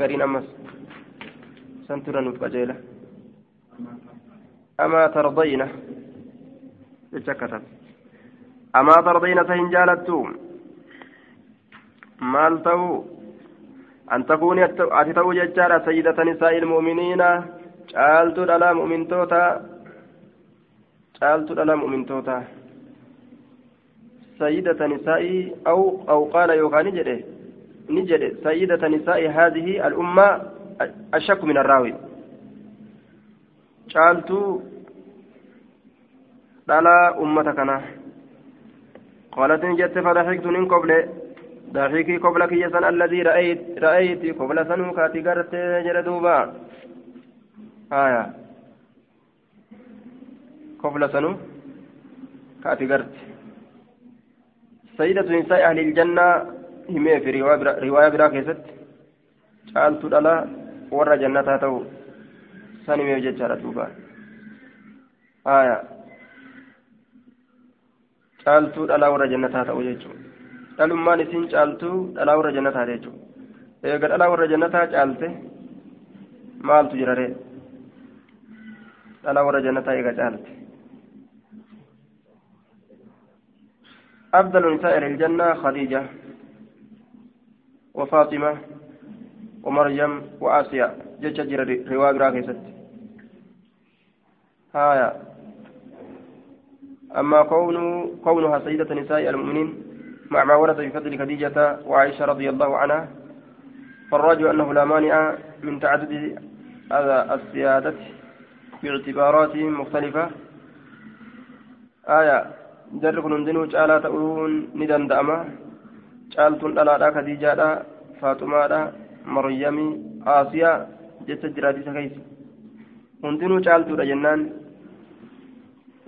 قرين أمس. سنترا نتقجيلة أما ترضين. كتب؟ أما ترضين سهن جالتو. مال تو أن تكوني أتي تو ججارة سيدة نساء المؤمنين. caaltuu dhalaa mu'mintoota caaltuu dhalaa mu'mintoota سيدة نساء أو أو قال يوغا نجد سيدة نساء هذه الأمة أشك من الراوي قالت دلا أمتكنا قالت نجت فضحكت من قبل ضحكي قبل كيسا الذي رأيت رأيت قبل سنو كاتي قرت آية قبل سنو كاتي قرت سيدة نساء أهل الجنة همي في رواية برا كيست قالت لها ورى جنتها تو سنمي وجدتها دوبا آية caaltuu dhalaa warra jannataa ta'u jechuudha dhalummaan isiin caaltuu dhalaa warra jannataa jechuudha eega dhalaa warra jannataa caalte maaltu jirare dhalaa warra jannataa eega caalte أفضل نساء الجنة خديجة وفاطمة ومريم وآسيا. جتش جرى رواية راكست هايا. أما كون كونها سيدة نساء المؤمنين مع ما ورد في فضل خديجة وعائشة رضي الله عنها فالراجع أنه لا مانع من تعدد السيادة باعتبارات مختلفة. آية. hundinuu caalaa ta'uun ni danda'ama caaltuun dhalaadha kadiijaadha faaxumaadha maryamii aasiyaa jecha jiraatisa keessa hundinuu caaltuudha jennaan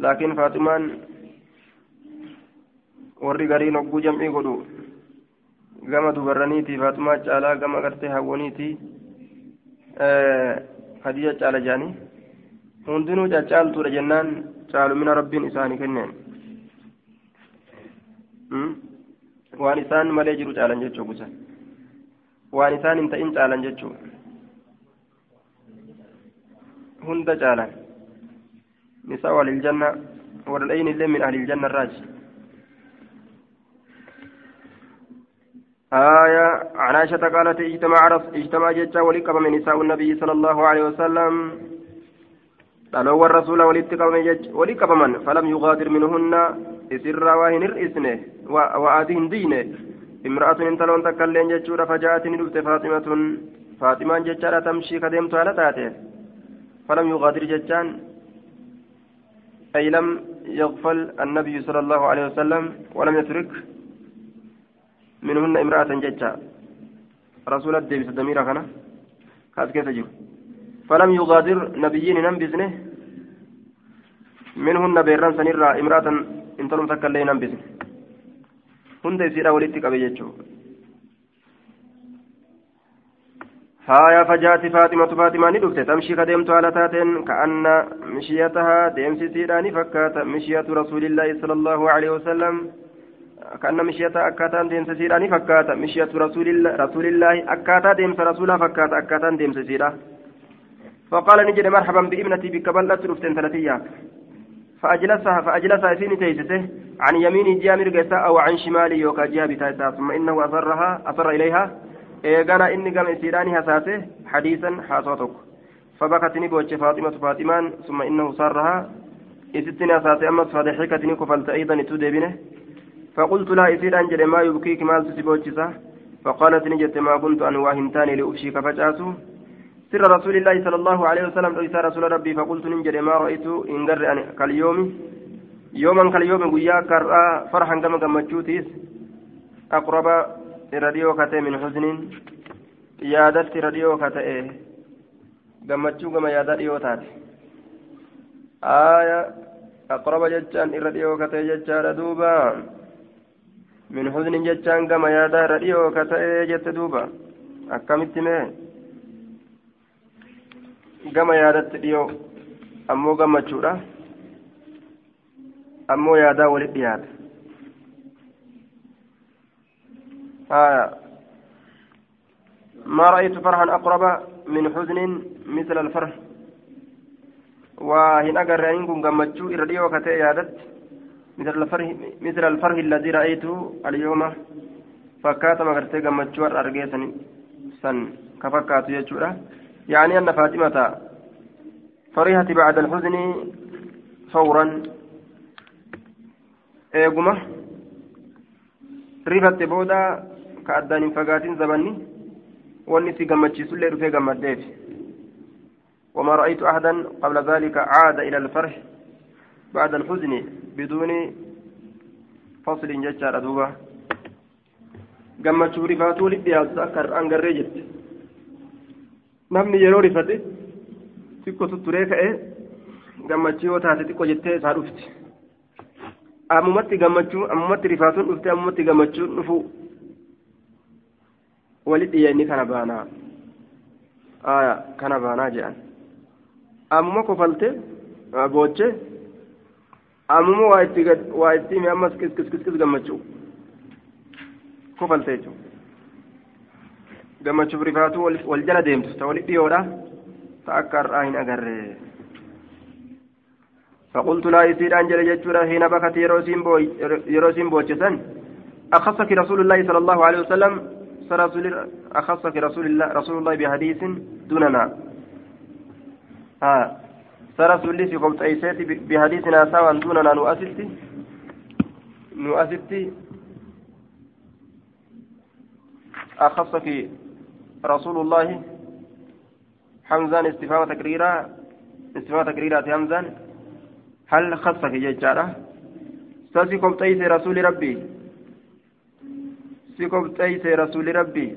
laakiin faaxumaan warri gariin hogguu jam'ii godhu gama dubarraniitii faaxumaa caalaa gama gartee hawwaniitii kadiija caala jaanii hundinuu caccaaltuudha jennaan caalumina rabbiin isaanii kenneen waan isaan malee jiru caalan jechuu gusa waan isaan hin ta'in caalan jechuu hunda caalan nisaa waliljanna wadhadhayin illee min ahliljanna irraaji آية عن عائشة قالت اجتمع اجتمع جتا ولقب من نساء النبي صلى الله عليه وسلم قالوا الرسول ولقب من فلم يغادر منهن إسر واهن الإسنه وآدين دينه امرأة انتلون تكلين جتشورا فجاءتني دفت فاطمة فاطمة جتشارا تمشي كدمت على تاته فلم يغادر جتشان أي لم يغفل النبي صلى الله عليه وسلم ولم يترك منهن امرأة جتشا رسول الدبس الدميرة كان كاس كيف فلم يغادر نبيين ننبذنه منهن بيران سنرى امرأة انتلم تكلين ننبذنه hunda isiidha walitti qabe jechuudha. فاطمة فاطمة ندفت تمشي كدمت على تاتين كأن مشيتها ديم سيداني فكات مشية رسول الله صلى الله عليه وسلم كأن مشيتها أكاتا ديم سيداني فكات مشية رسول الله رسول الله أكاتا ديم رسولها فكات أكاتا ديم سيدا فقال نجد مرحبا بابنتي بكبلة رفتين ثلاثيات فأجلسها فأجلسها سين تيسته عن يمين جهة مرقسة أو عن شمال يوكا جهة بتايسة. ثم إنه أصرها أصر إليها. إيغانا إني قام إسيراني هساته حديثا حاصوتك. فبكتني بوجه فاطمة فاطمان. ثم إنه صارها إستني أساتي أمس فضحكتني كفلت أيضا تدبنه. فقلت لها إسير أنجل ما يبكيك مال تسيبوجسة فقالت نجت ما كنت أن واهمتاني لأفشيك فجأسو سر رسول الله صلى الله عليه وسلم رئيس رسول ربي فقلت ننجر ما رأيت إن قر كاليوم يوما كاليوم ويا كرا فرحا كما قمتشوتيس أقرب راديو كتي من حزن يادت راديو كتي gammachuu gama yaada dhiyoo taate aaya aqraba jechaan irra dhiyoo katee jechaadha duuba min huznin jechaan gama yaada irra dhiyoo katee jette duuba akkamitti mee gama yaadatti dhiyoo ammoo gammachuudha. Ammoo yaadaa walit dhiyaata. Haya ما رأيت فرحا أقرب من حزن مثل الفرح وهنا قرأين كن قمتشو إردي وكتي يادت مثل الفرح مثل الفرح الذي رأيته اليوم فكات مغرتي قمتشو أرقيتني سن كفكات يجورا يعني أن فاطمة فرحت بعد الحزن فورا eeguma rifatte booda ka addaan hin fagaatin zabanni wanni si gammachiisullee dhufee gammaddeef وما رأيت أحدا قبل ذلك عاد إلى الفرح بعد الحزن بدون فصل ججار أدوبة gammachuu rifaatuu walitti dhiyaatu akka hangarree jirti namni yeroo rifate xiqqoo tutturee ka'ee gammachuu yoo taate xiqqoo jettee isaa dhufti ammumatti gammachuu ammumatti rifaatuun dhufte ammumatti gammachuun dhufu walitti dhiyeenni kana baanaa aya kana baanaa jedhan ammuma kofalte booche ammuma waa itti waa itti hime ammas kis kis kis kis gammachuu kofalte jechuudha gammachuuf rifaatuu wal jala deemtu. Ta walitti dhiyoodha ta akka har'aa hin agarree فقلت لا يسير أنجل جتشورا حين بكت يروسين بوجسن أخصك رسول الله صلى الله عليه وسلم أخصك رسول الله رسول الله بحديث دوننا ها لي في قبط أيسات بحديثنا سوا دوننا نؤسست نؤسست أخصك رسول الله حمزان استفهام تكريرا استفهام تكريرا حمزان هل خصك ججارة ساسكم تيس رسول ربي. سيكم تيس رسول ربي.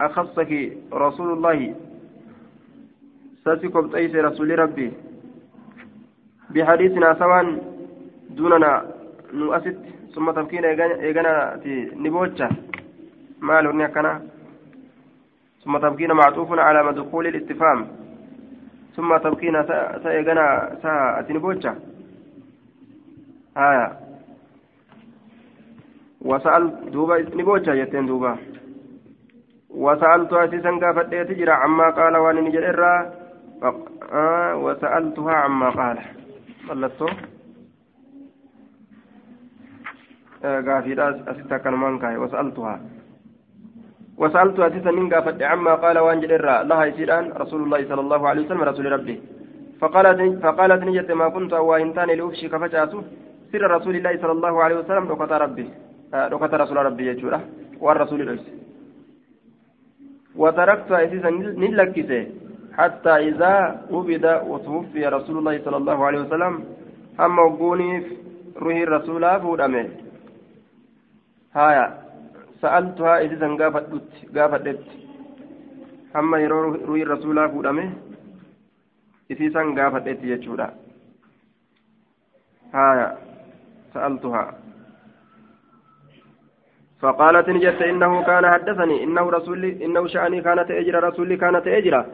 أخصك رسول الله. ساسكم تيس رسول ربي. بحديثنا سواء دوننا نؤسد ثم تفكين إيغانا نبوتشا. مال هنا ثم تبكين معطوف على مدخول الاستفهام ثم تبكين سيغنا ساعة نبوتشا آية. وسأل دوبا نبوجا يتين دوبا. وسألت أسيسا قافت تجرى عما قال وأن نجر آه وسألتها عما قال. ملتو. قافي أسيسا كان مانكاي. وسألتها. وسألت أسيسا من قافت عما قال وأن نجر إرى لها يسيران رسول الله صلى الله عليه وسلم رسول ربي. فقالت فقالت نجت ما كنت وإنتان لأفشي كفجأته سر رسول الله صلى الله عليه وسلم ركعت ربي. ركعت رسول ربي يجورا. والرسول الرس وتركت أسيسا نلكسة. حتى إذا عبد وتوفي رسول الله صلى الله عليه وسلم هم وقوني روحي الرسول فودمه هايا. أسيسا قافت قافت هم يرو روحي الرسول فودمه أسيسا قافت يجورا هايا سألتها. فقالت نجت إنه كان حدثني. إنه رسول إنه شأني كانت أجرى رسولي كانت أجرى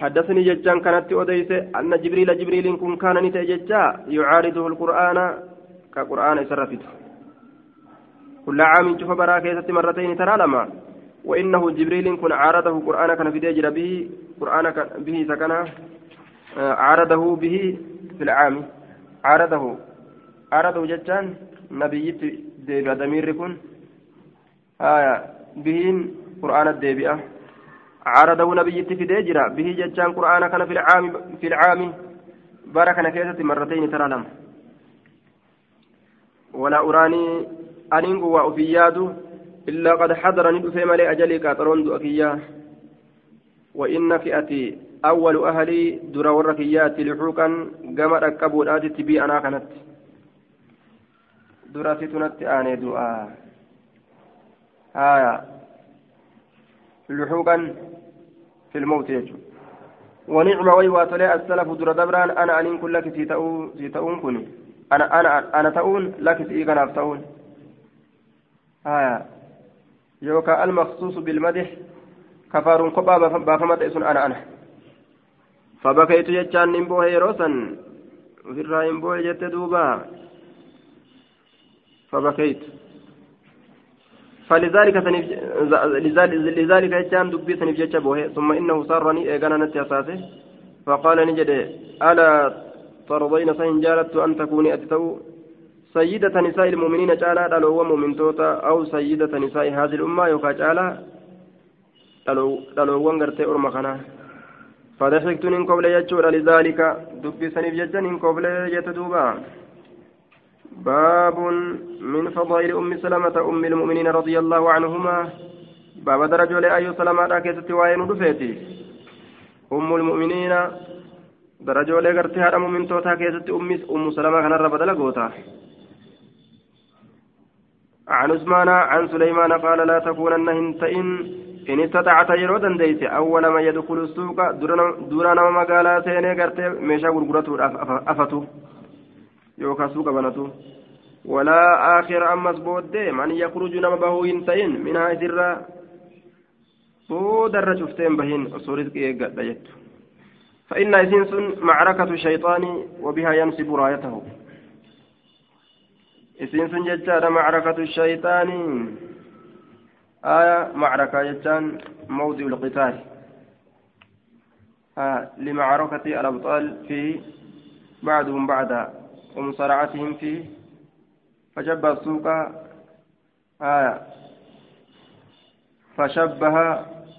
حدثني ججان كانت أديس أن جبريل جبريل كن كان نتججا يعارضه القرآن كقرآن سرفته. كل عام شوف براكة مرتين ترى لما وإنه جبريل كن عارضه قرآن كان في دجر به قرآن به سكن عارضه به في العام. عارضه عرضوا جتان نبيت ديبئة دمير كن آية بهين قرآن الديبئة عرضوا نبيت في ديجرة به جتان قرآن كان في العام في العام. كيسة مرتين ترى لم ولا أراني أنينغ وأفياد إلا قد حضرني بفهم لي أجلي كاترون أكيا. وإن فئتي أول أهلي در وركيات لحوكا قمر أكبر آتي تبي أنا كانت. durasitu natti aanee du'aa haya luxuuqan في الموت يجو. ونعم ويوا تولي السلف در دبران أنا ان كن لك في تؤون في تؤون كني أنا أنا أنا تؤون لك كان تؤون آية يوكا المخصوص بالمدح كفار قبا بافمت اسن أنا أنا. فبكيت يجان نمبوه يروسا في الرايم بوه جت فبكيت. فلذلك سنف... لذلك يجان دبي سنف جتش ثم إنه صارني إيقانا نتي فقال نجد ألا ترضين سين جالت أن تكوني أتتو؟ سيدة نساء المؤمنين جالا دلو مؤمن توتا أو سيدة نساء هذه الأمة يوكا جالا دلو غرتي أرمى خنا فضحكت إن قبل يجور لذلك دبي سنيف جدا إن قبل يتدوبا. باب من فضائل أم سلمة أم المؤمنين رضي الله عنهما. باب درجة لأي سلمة كيست وين دفيتي أم المؤمنين درجة لغرتي هذا مؤمن توتا كيست أم سلمة كان رب دلقوتا. عن عثمان عن سليمان قال لا تكونن هنتئن. إن استطعت يرو دنديت أول ما يدخل السوق دورنا مقالا سيني قرتي ميشا غرغرته أفتو. يوكا سوق بنتو. ولا آخر أمس بود من يخرج نما بهو هنتئن منها سرا بودر شفتين بهن أصورتك إيقاد فإن إذن معركة الشيطان وبها ينسب رايته. Isiin sun jechaadha macrakatu shayxaanii aya macrakaa jechaan mawdiu lqitaal لمعركة الأبطال فيه بعضهم بعدا ومصارعتهم فيه فشبه السوق آية فشبه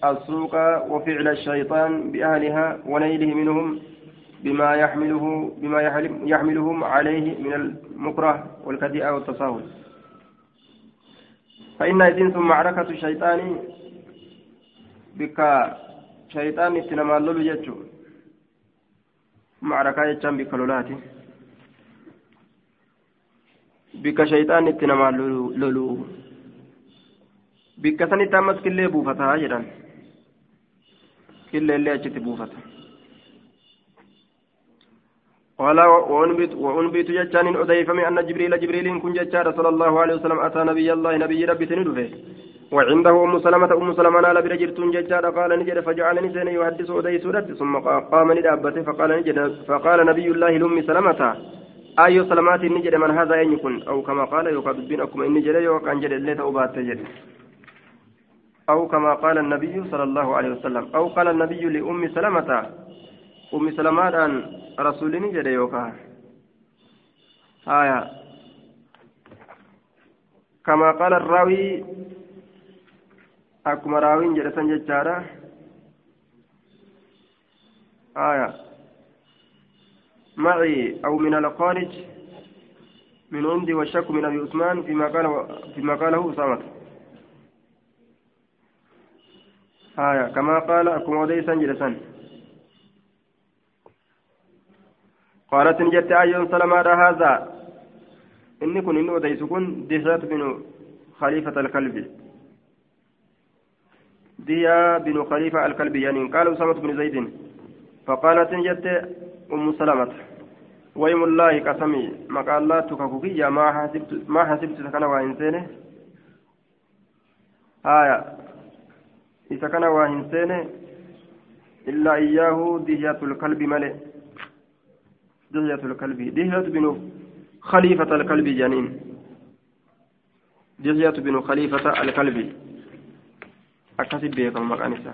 السوق وفعل الشيطان بأهلها ونيله منهم بما يحمله بما يحملهم عليه من المكره والكديئة والتساهل فإن إذن ثم معركة الشيطان بك. شيطان اتنما اللولو يجو معركة يجان بك لولاتي. بك شيطان اتنما اللولو بك سنة أمس كله بوفتها جدا. كله اللي أجت بوفتها قال وأنبت وأنبت جتان أضيفم أن جبريل جبريل كن جتان صلى الله عليه وسلم أتى نبي الله نبي ربي تندفه وعنده أم سلمة أم سلمة نال برجرتون جتان قال نجد فجعلني سين يحدث أدي سورة ثم قام ندابته فقال نجد فقال نبي الله لأم سلمة أي سلمات نجد من هذا أن يكون أو كما قال يقاد بينكم إن جد يوقع جد اللي تأبات تجد أو كما قال النبي صلى الله عليه وسلم. أو قال النبي لأم سلمة أم سلمة rasuulini jedhe yookaan? Haya كما قال الراوي أكما راوين جلسا ججارة آية معي أو من الخارج من عندي والشك من أبي عثمان فيما قال فيما قاله أسامة آية كما قال أكما وديسا جلسا قالت نجت أيون سلمة هذا إني كن إنه أديس كن دهشات بن خليفة الكلب ديا بن خليفة الكلب يعني قال أسامة بن زيد فقالت نجت أم سلمة ويم الله قسمي ما قال الله تكفكية ما حسبت ما حسبت سكن وإنسانه آية إذا كان وإنسانه إلا إياه دهية الكلب ملئ دهية الكلب دهية بن خليفة الكلب جنين. دهية بن خليفة الكلب أكتب بيكم مكانسة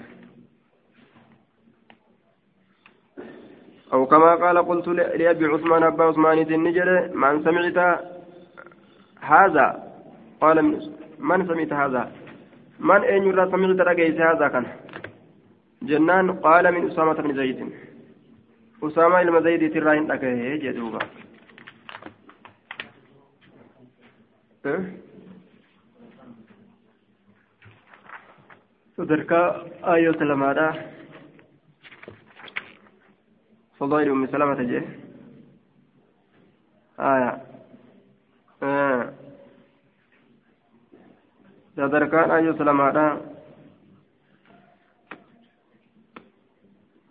أو كما قال قلت لأبي عثمان أبا عثمان النجر من سمعت هذا؟ قال من سمعت هذا؟ من أين يرى سمعت رقيس هذا كان؟ جنان قال من أسامة بن زيد. Zaydiitirraa hin dhagahe jedhuuba sadarkaa aayota lamaadha fadaa'il ummi salamata jee aya sadarkaan aayota lamaadha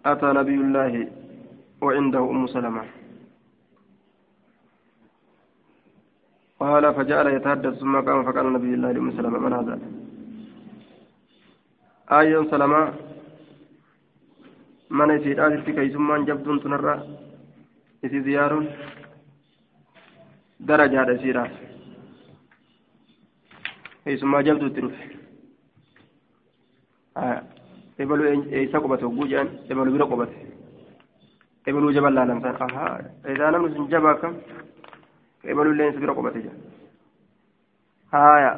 أتى نبي الله وعنده أم سلمة. قال فجعل يتحدث ثم قام فقال النبي الله لأم سلمة من هذا؟ آية سلمة من يسير آسف كيسمان جبدون تنرى يسي زيار درجة هذا سيرات كيسما جبدو تروف آه. ebalu eeysa qobate hogguu jedhan ebalu bira qobate laalamsan ahaa edaa namni sun jabaa kam ebaluu illee si bira qubate jira haaya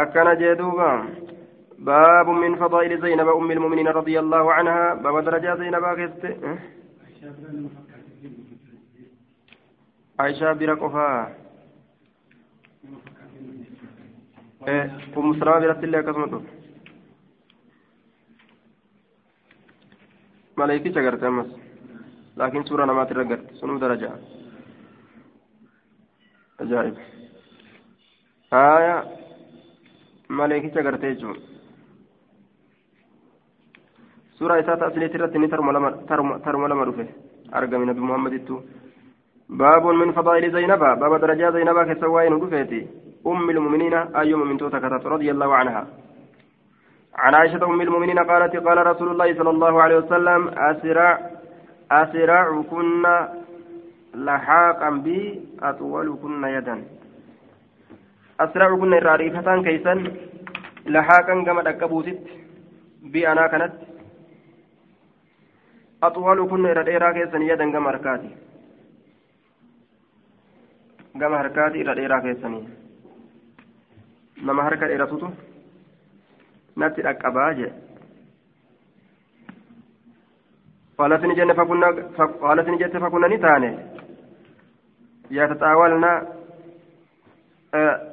akkana jee duuba باب من فضائل زينب أم المؤمنين رضي الله عنها باب درجة زينب كست عائشة برقفا أم سلمة الله ملائكة جرت أمس لكن سورة نمات رجعت سنو درجة أجائب آية ملائكة جرت يجون سورة إساءة أسليت الرتني ترمى لما رفه أرقى من نبي محمد التو باب من فضائل زينب باب درجات زينب كسوائن رفيتي أم المؤمنين أي من توتا رضي الله عنها عن عائشة أم المؤمنين قالت قال رسول الله صلى الله عليه وسلم أسرع أسرع كنا لحاقا بي أطول كنا يدا. أسرع كنا راريفة كيسا لحاقا كما تكبوتت بي أنا كانت. أطول كنا إرى كيسا يدا كما ركاتي. كما ركاتي إرى كيسا. nama harka dheeratutu natti dhaqqabaa jee. قالت نجن فكنا قالت نجت فكنا نتاني يتطاولن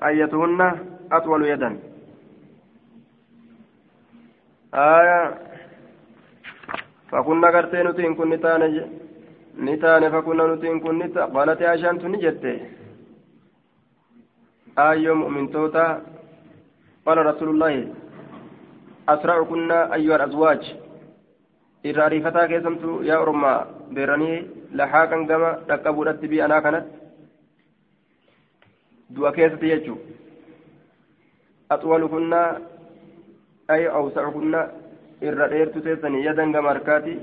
أيتهن أطول يدا آية فكنا قرتي نتين كن نتاني نتاني فكنا نتين كن نتا قالت عشان تنجت آية مؤمن توتا قال رسول الله أسرع كنا أيها الأزواج irraa riifataa keessamtu yaa ormaa beeranii laxaaqan gama dhaqqabuudhatti bii anaa kanatti du'a keessatti jechuu axwalu kunnaa ay awsacu kunnaa irra dheertu teessanii yadan gama harkaati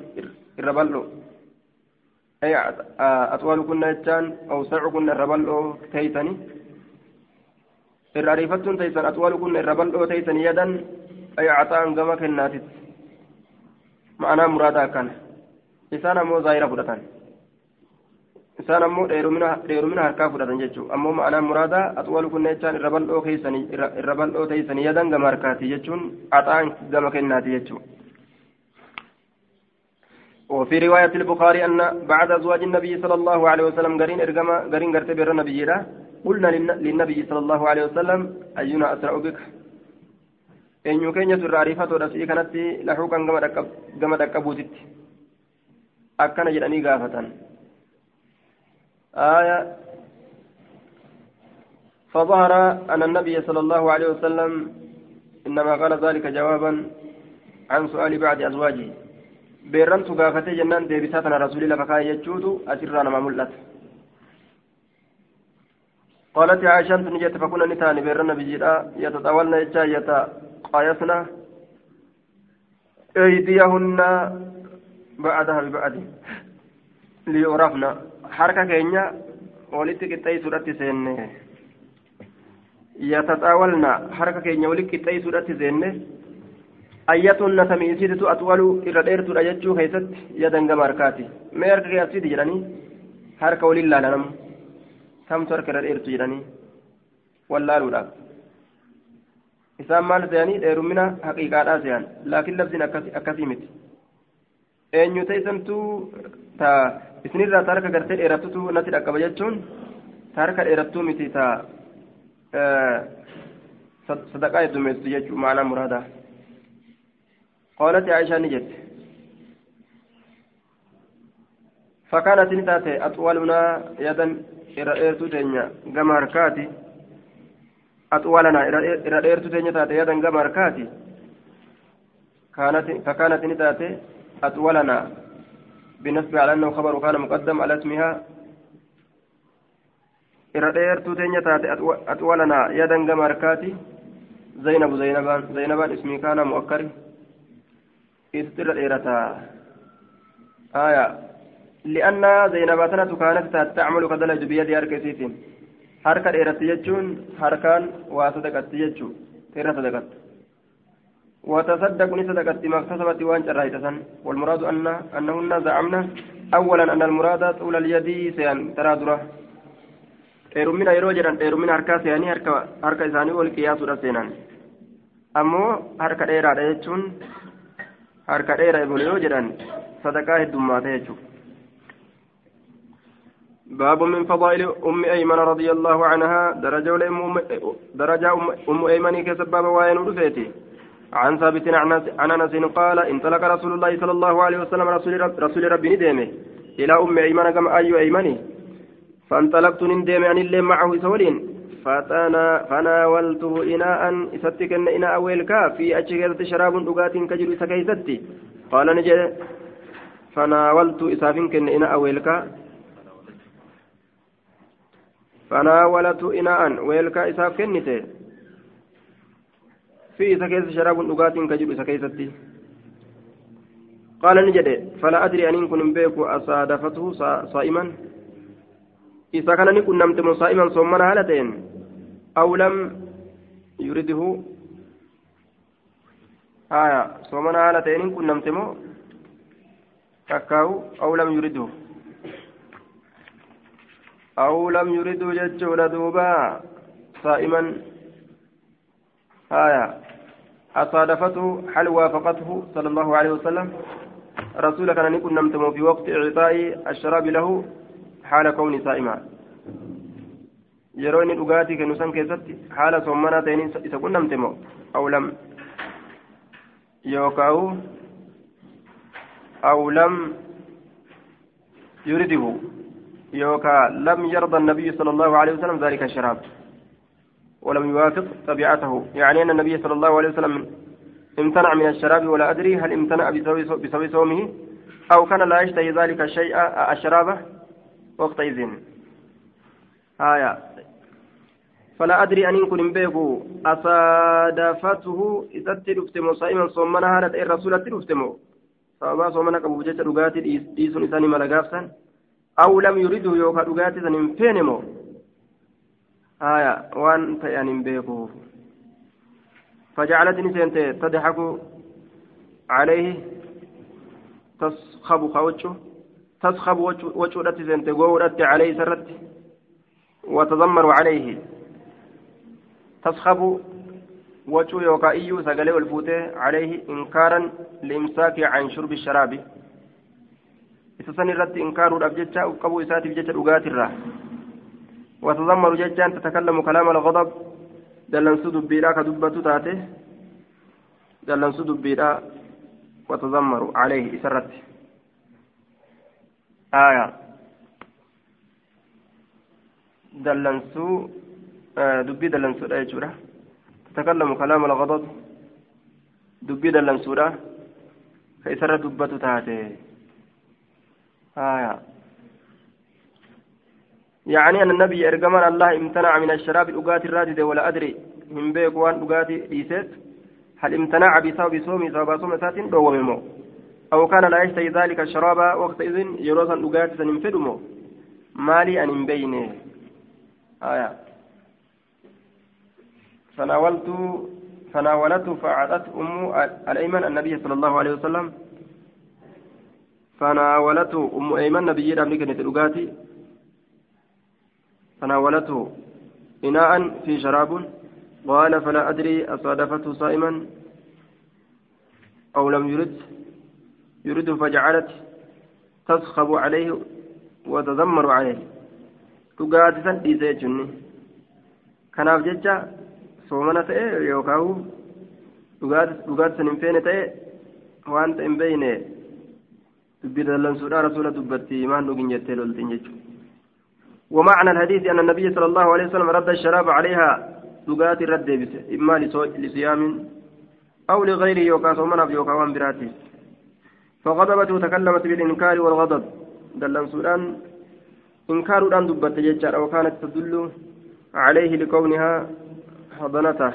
irra bal'oo ay axwalu kunnaa jechaan awsacu kunna irra bal'oo teeysanii irra riifattuun teeysan axwalu kunna irra bal'oo teeysanii yadan ay caxaan gama kennaatitti ma'anaa muraadaa akkana isaan ammoo zaahira fudhatan isaan ammoo dheerumina harkaa fudhatan jechuun ammoo ma'anaa muraadaa axwalu kunna jechaan irra bal'oo keeysanii irra bal'oo teeysanii yadan gama harkaati jechuun axaan gama kennaati jechuun وفي رواية البخاري أن بعد أزواج النبي صلى الله عليه وسلم قرين إرقما قرين قرت بر النبي قلنا للنبي صلى الله عليه وسلم أينا أسرع بك eenyu keenyatu irraa ariifatoodha. Si'ii kanatti laxuuqan gama dhaqqabuutitti akkana jedhanii gaafatan. آية فظهر أن النبي صلى الله عليه وسلم إنما قال ذلك جوابا عن سؤال بعد أزواجه بيرنت قافتي جنان ديبساتنا رسول الله فكاي يجود أسرنا ما ملت قالت عائشة نجت فكنا نتاني بيرنا بجيرا يتطاولن يجا يتقايسنا أيديهن بعدها ببعد ليعرفنا حركة كينيا ولتك التيسورة سنة يتطاولن حركة كينيا ولتك التيسورة سنة ayyatuun na tamiisiitu atwalu irra dheertuudha jechuu keessatti yadan gama harkaati mee harka keessatti jedhanii harka waliin laalanamu kamtu harka irra dheertu jedhanii wallaaluudhaaf isaan maal se'anii dheerumina haqiiqaadhaa se'an laakiin labsiin akkasii miti eenyu teessantuu ta isinirraa ta harka gartee dheerattutu natti dhaqqaba jechuun ta harka dheerattuu miti ta sadaqaa heddumeessitu jechuu maanaa muraadaa قالت عائشة نجت فكانت نتاتي أطولنا يدا إرأيرتو تنيا كما هركاتي أطولنا إرأيرتو تنيا تاتي يدا كما هركاتي كانت فكانت نتاتي أطولنا بالنسبة على أنه خبر كان مقدم على اسمها إرأيرتو تنيا تاتي أطولنا يدا كما هركاتي زينب زينبان زينبان اسمي كان مؤكر إستر الإيرتا آية لأن زينب سنة كانت تعمل كدلج بيد أركسيت حركة إيرتا يجون حركان واسدقت يجو تيرا صدقت وتصدق نصدقت ما اكتسبت وان جرايتسن والمراد أن أنهن زعمنا أولا أن المراد طول اليد سيان ترى درة dheerummina yeroo jedhan dheerummina harkaa seeyanii harka isaanii wal qiyaasuudha seenan ammoo harka dheeraadha jechuun harka dheeraa ebole yoo jedhan sadaqaa heddummaata jechuudha باب من فضائل أم أيمن رضي الله عنها درجة أم درجة أم أيمن كسباب وين رفيتي عن ثابت عن أنس قال انطلق رسول الله صلى الله عليه وسلم رسول رب رسول ربي ندمه إلى أم أيمن كما أي أيمني فانطلقت ندم عن اللي معه سولين. فتنا فناولته إناء إستك إن إناء ويلكا في أجهزة شراب دقات كجر سكيستي قال نجد فناولت إسافين كن إناء ويلكا. فناولت إناء ويلكا إساف كنته في سكيس شراب دقات كجر سكيستي قال نجد فلا أدري أن كن بيك أصادفته صائما. إذا كان نكون نمت صائما صومنا هالتين. أو لم يرده. آية صومنا هالتين كن نمت كاكاو أو لم يرده. أو لم يرده جتشون دوبا صائما. آية. أصادفته هل وافقته صلى الله عليه وسلم. رسولك أن يكون نمتم في وقت إعطاء الشراب له حال كوني صائما. kennu san keessatti haala sommanaa ta'een isa qunnamte moo aw lam yookaawu aw lam yuridihu يوكا لم يرضى النبي صلى الله عليه وسلم ذلك الشراب ولم يوافق طبيعته. يعني أن النبي صلى الله عليه وسلم امتنع من الشراب ولا أدري هل امتنع بسبب صومه أو كان لا يشتهي ذلك الشيء الشراب وقتئذ آية. فلا أدري أن كن بيكو أصادفته إذا تلفتمو صائما صومنا هذا الرسول soomana qabuuf jecha dhugaatii dhiisuun isaanii mala gaafsan aw lam yuriduu yookaan dhugaatii san hin feene moo haya waan ta'e an hin beekuuf فجعلت نسيت تضحك عليه. تسخب خوجه تسخب وجهه سنت غورت عليه سرت. وتذمر عليه. تسخب وجه يوكائي سقلي والفوته عليه إنكارا لإمساك عن شرب الشراب. إسسن الرد إنكار الأبجتة وقبو إساتي بجتة أغات الراه وتذمر جتان تتكلم كلام الغضب دلنسو دبيرا كدبتو تاته دلنسو دبيرا وتذمر عليه إسرت آية دلنسو آه دبي دلنسو لا يجوره تتكلم كلام الغضب دبي دلنسو لا فإسر دبتو تاته آية. يعني أن النبي إرجمان الله امتنع من الشراب الأقات الرادد ولا أدري. من بيك وان إيسيت هل امتنع بسبب صومي سبب صوم سات دوممو أو كان لا يشتهي ذلك الشراب وقت إذن يروسا أقات سننفدمو مالي أن بينه آية. فناولت فناولته فأعطت أم الأيمن النبي صلى الله عليه وسلم فناولته أم أيمن نبي أمريكا كانت الأقاتي فناولته إناء في شراب قال فلا أدري أصادفته صائما أو لم يرد يرد فجعلت تسخب عليه وتذمر عليه san dhiise jechuun kanaaf jecha soomana ta'e yookaan dhugaatii san hin feene ta'e waan ta'e hin beeyne rasuula dubbatti maan dhugin jettee loltiin jechuudha. ومعنى الحديث أن النبي صلى الله عليه وسلم رد الشراب عليها دقات الرد إما لصيام أو لغيره يوكا صومنا في يوكا وانبراته فغضبت وتكلمت بالإنكار والغضب دلن سودان إنكار أن دبت ججار وكانت تدل عليه لكونها حضنته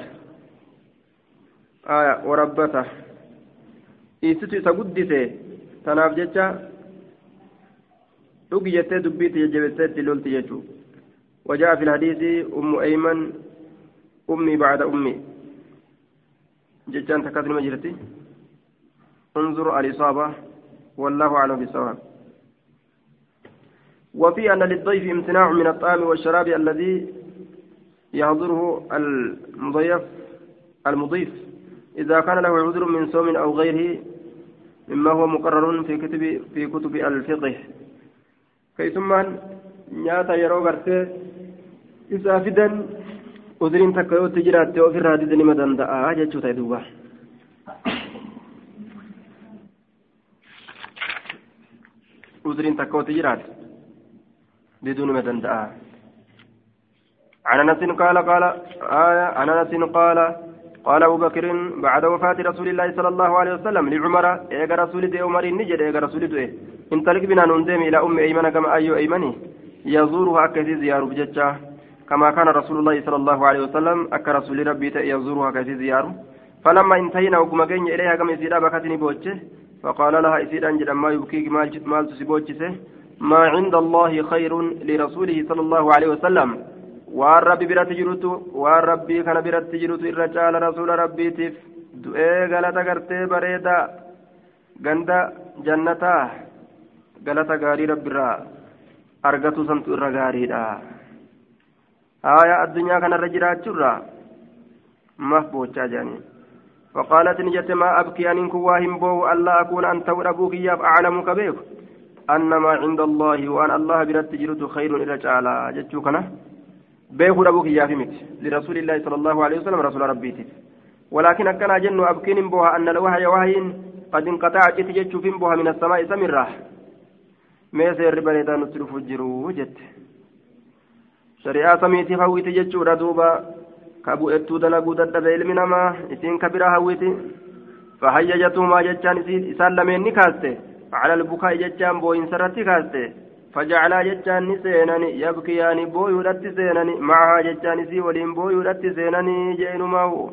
آية وربته إيستو إسا تناف ججا dhugi jettee dubbiitti jajjabeesseetti lolti jechuu وجاء في الحديث أم أيمن أمي بعد أمي ججان تكاتني مجرتي انظر الإصابة والله أعلم بالصواب وفي أن للضيف امتناع من الطعام والشراب الذي يحضره المضيف المضيف إذا كان له عذر من صوم أو غيره مما هو مقرر في كتب في كتب الفقه. كيسمان نياتا يرو غرتي إذا فدن عذرين تكيو تجرات وفي الرادد نما دنداء جتشو تيدوبا عذرين تكيو تجرات بدون ما دنداء عن أنس قال قال آية عن أنس قال قال أبو بكر بعد وفاة رسول الله صلى الله عليه وسلم لعمر ايغا رسول دي عمر نجد ايغا رسول دي انطلق بنا نندم إلى أم أيمن كما أيو أيمني. يزورها كثير زيار بججا كما كان رسول الله صلى الله عليه وسلم أك رسول ربي يزورها كثير زيار فلما انتهينا وكما جن إليها كما يسيدا بكتني بوجه فقال لها يسيدا انجل ما يبكيك مال تسيبوجه ما عند الله خير لرسوله صلى الله عليه وسلم. Waan rabbi biratti jirutu waan rabbii kana biratti jirutu irra caala rasuula rabbiitiif du'ee galata gartee bareedaa ganda jannataa galata gaarii rabbiirraa argatu santu irra gaariidha haaya addunyaa kanarra jiraachuurraa maaf boochaa jedhanii فقالت نجت ما أبكي أن كواهم بو ألا أكون أنت أبوك ياب أعلم كبيك أن ما عند الله وأن الله برد جرت خير إلى تعالى جتشوكنا بيخو أبوك يا فيمت لرسول الله صلى الله عليه وسلم رسول ربيتي ولكن أكن جن أبكين بها أن الوحي وحي قد انقطع جتجت بها من السماء سمرة ما سير بريدا نتلف الجرو جت شريعة سميتي هويتي جتشو ردوبا كابو اتو دلقو دد بإلم نما إسين كبيرا هويتي فهيجتهما جتشان إسان لمن نكاسته على البكاء جتشان بوين سرتي كاسته فجعلا جتان سينني يبكيان يعني بويو لت زينني معها جتان سي ولين بويو لت سينني جينما هو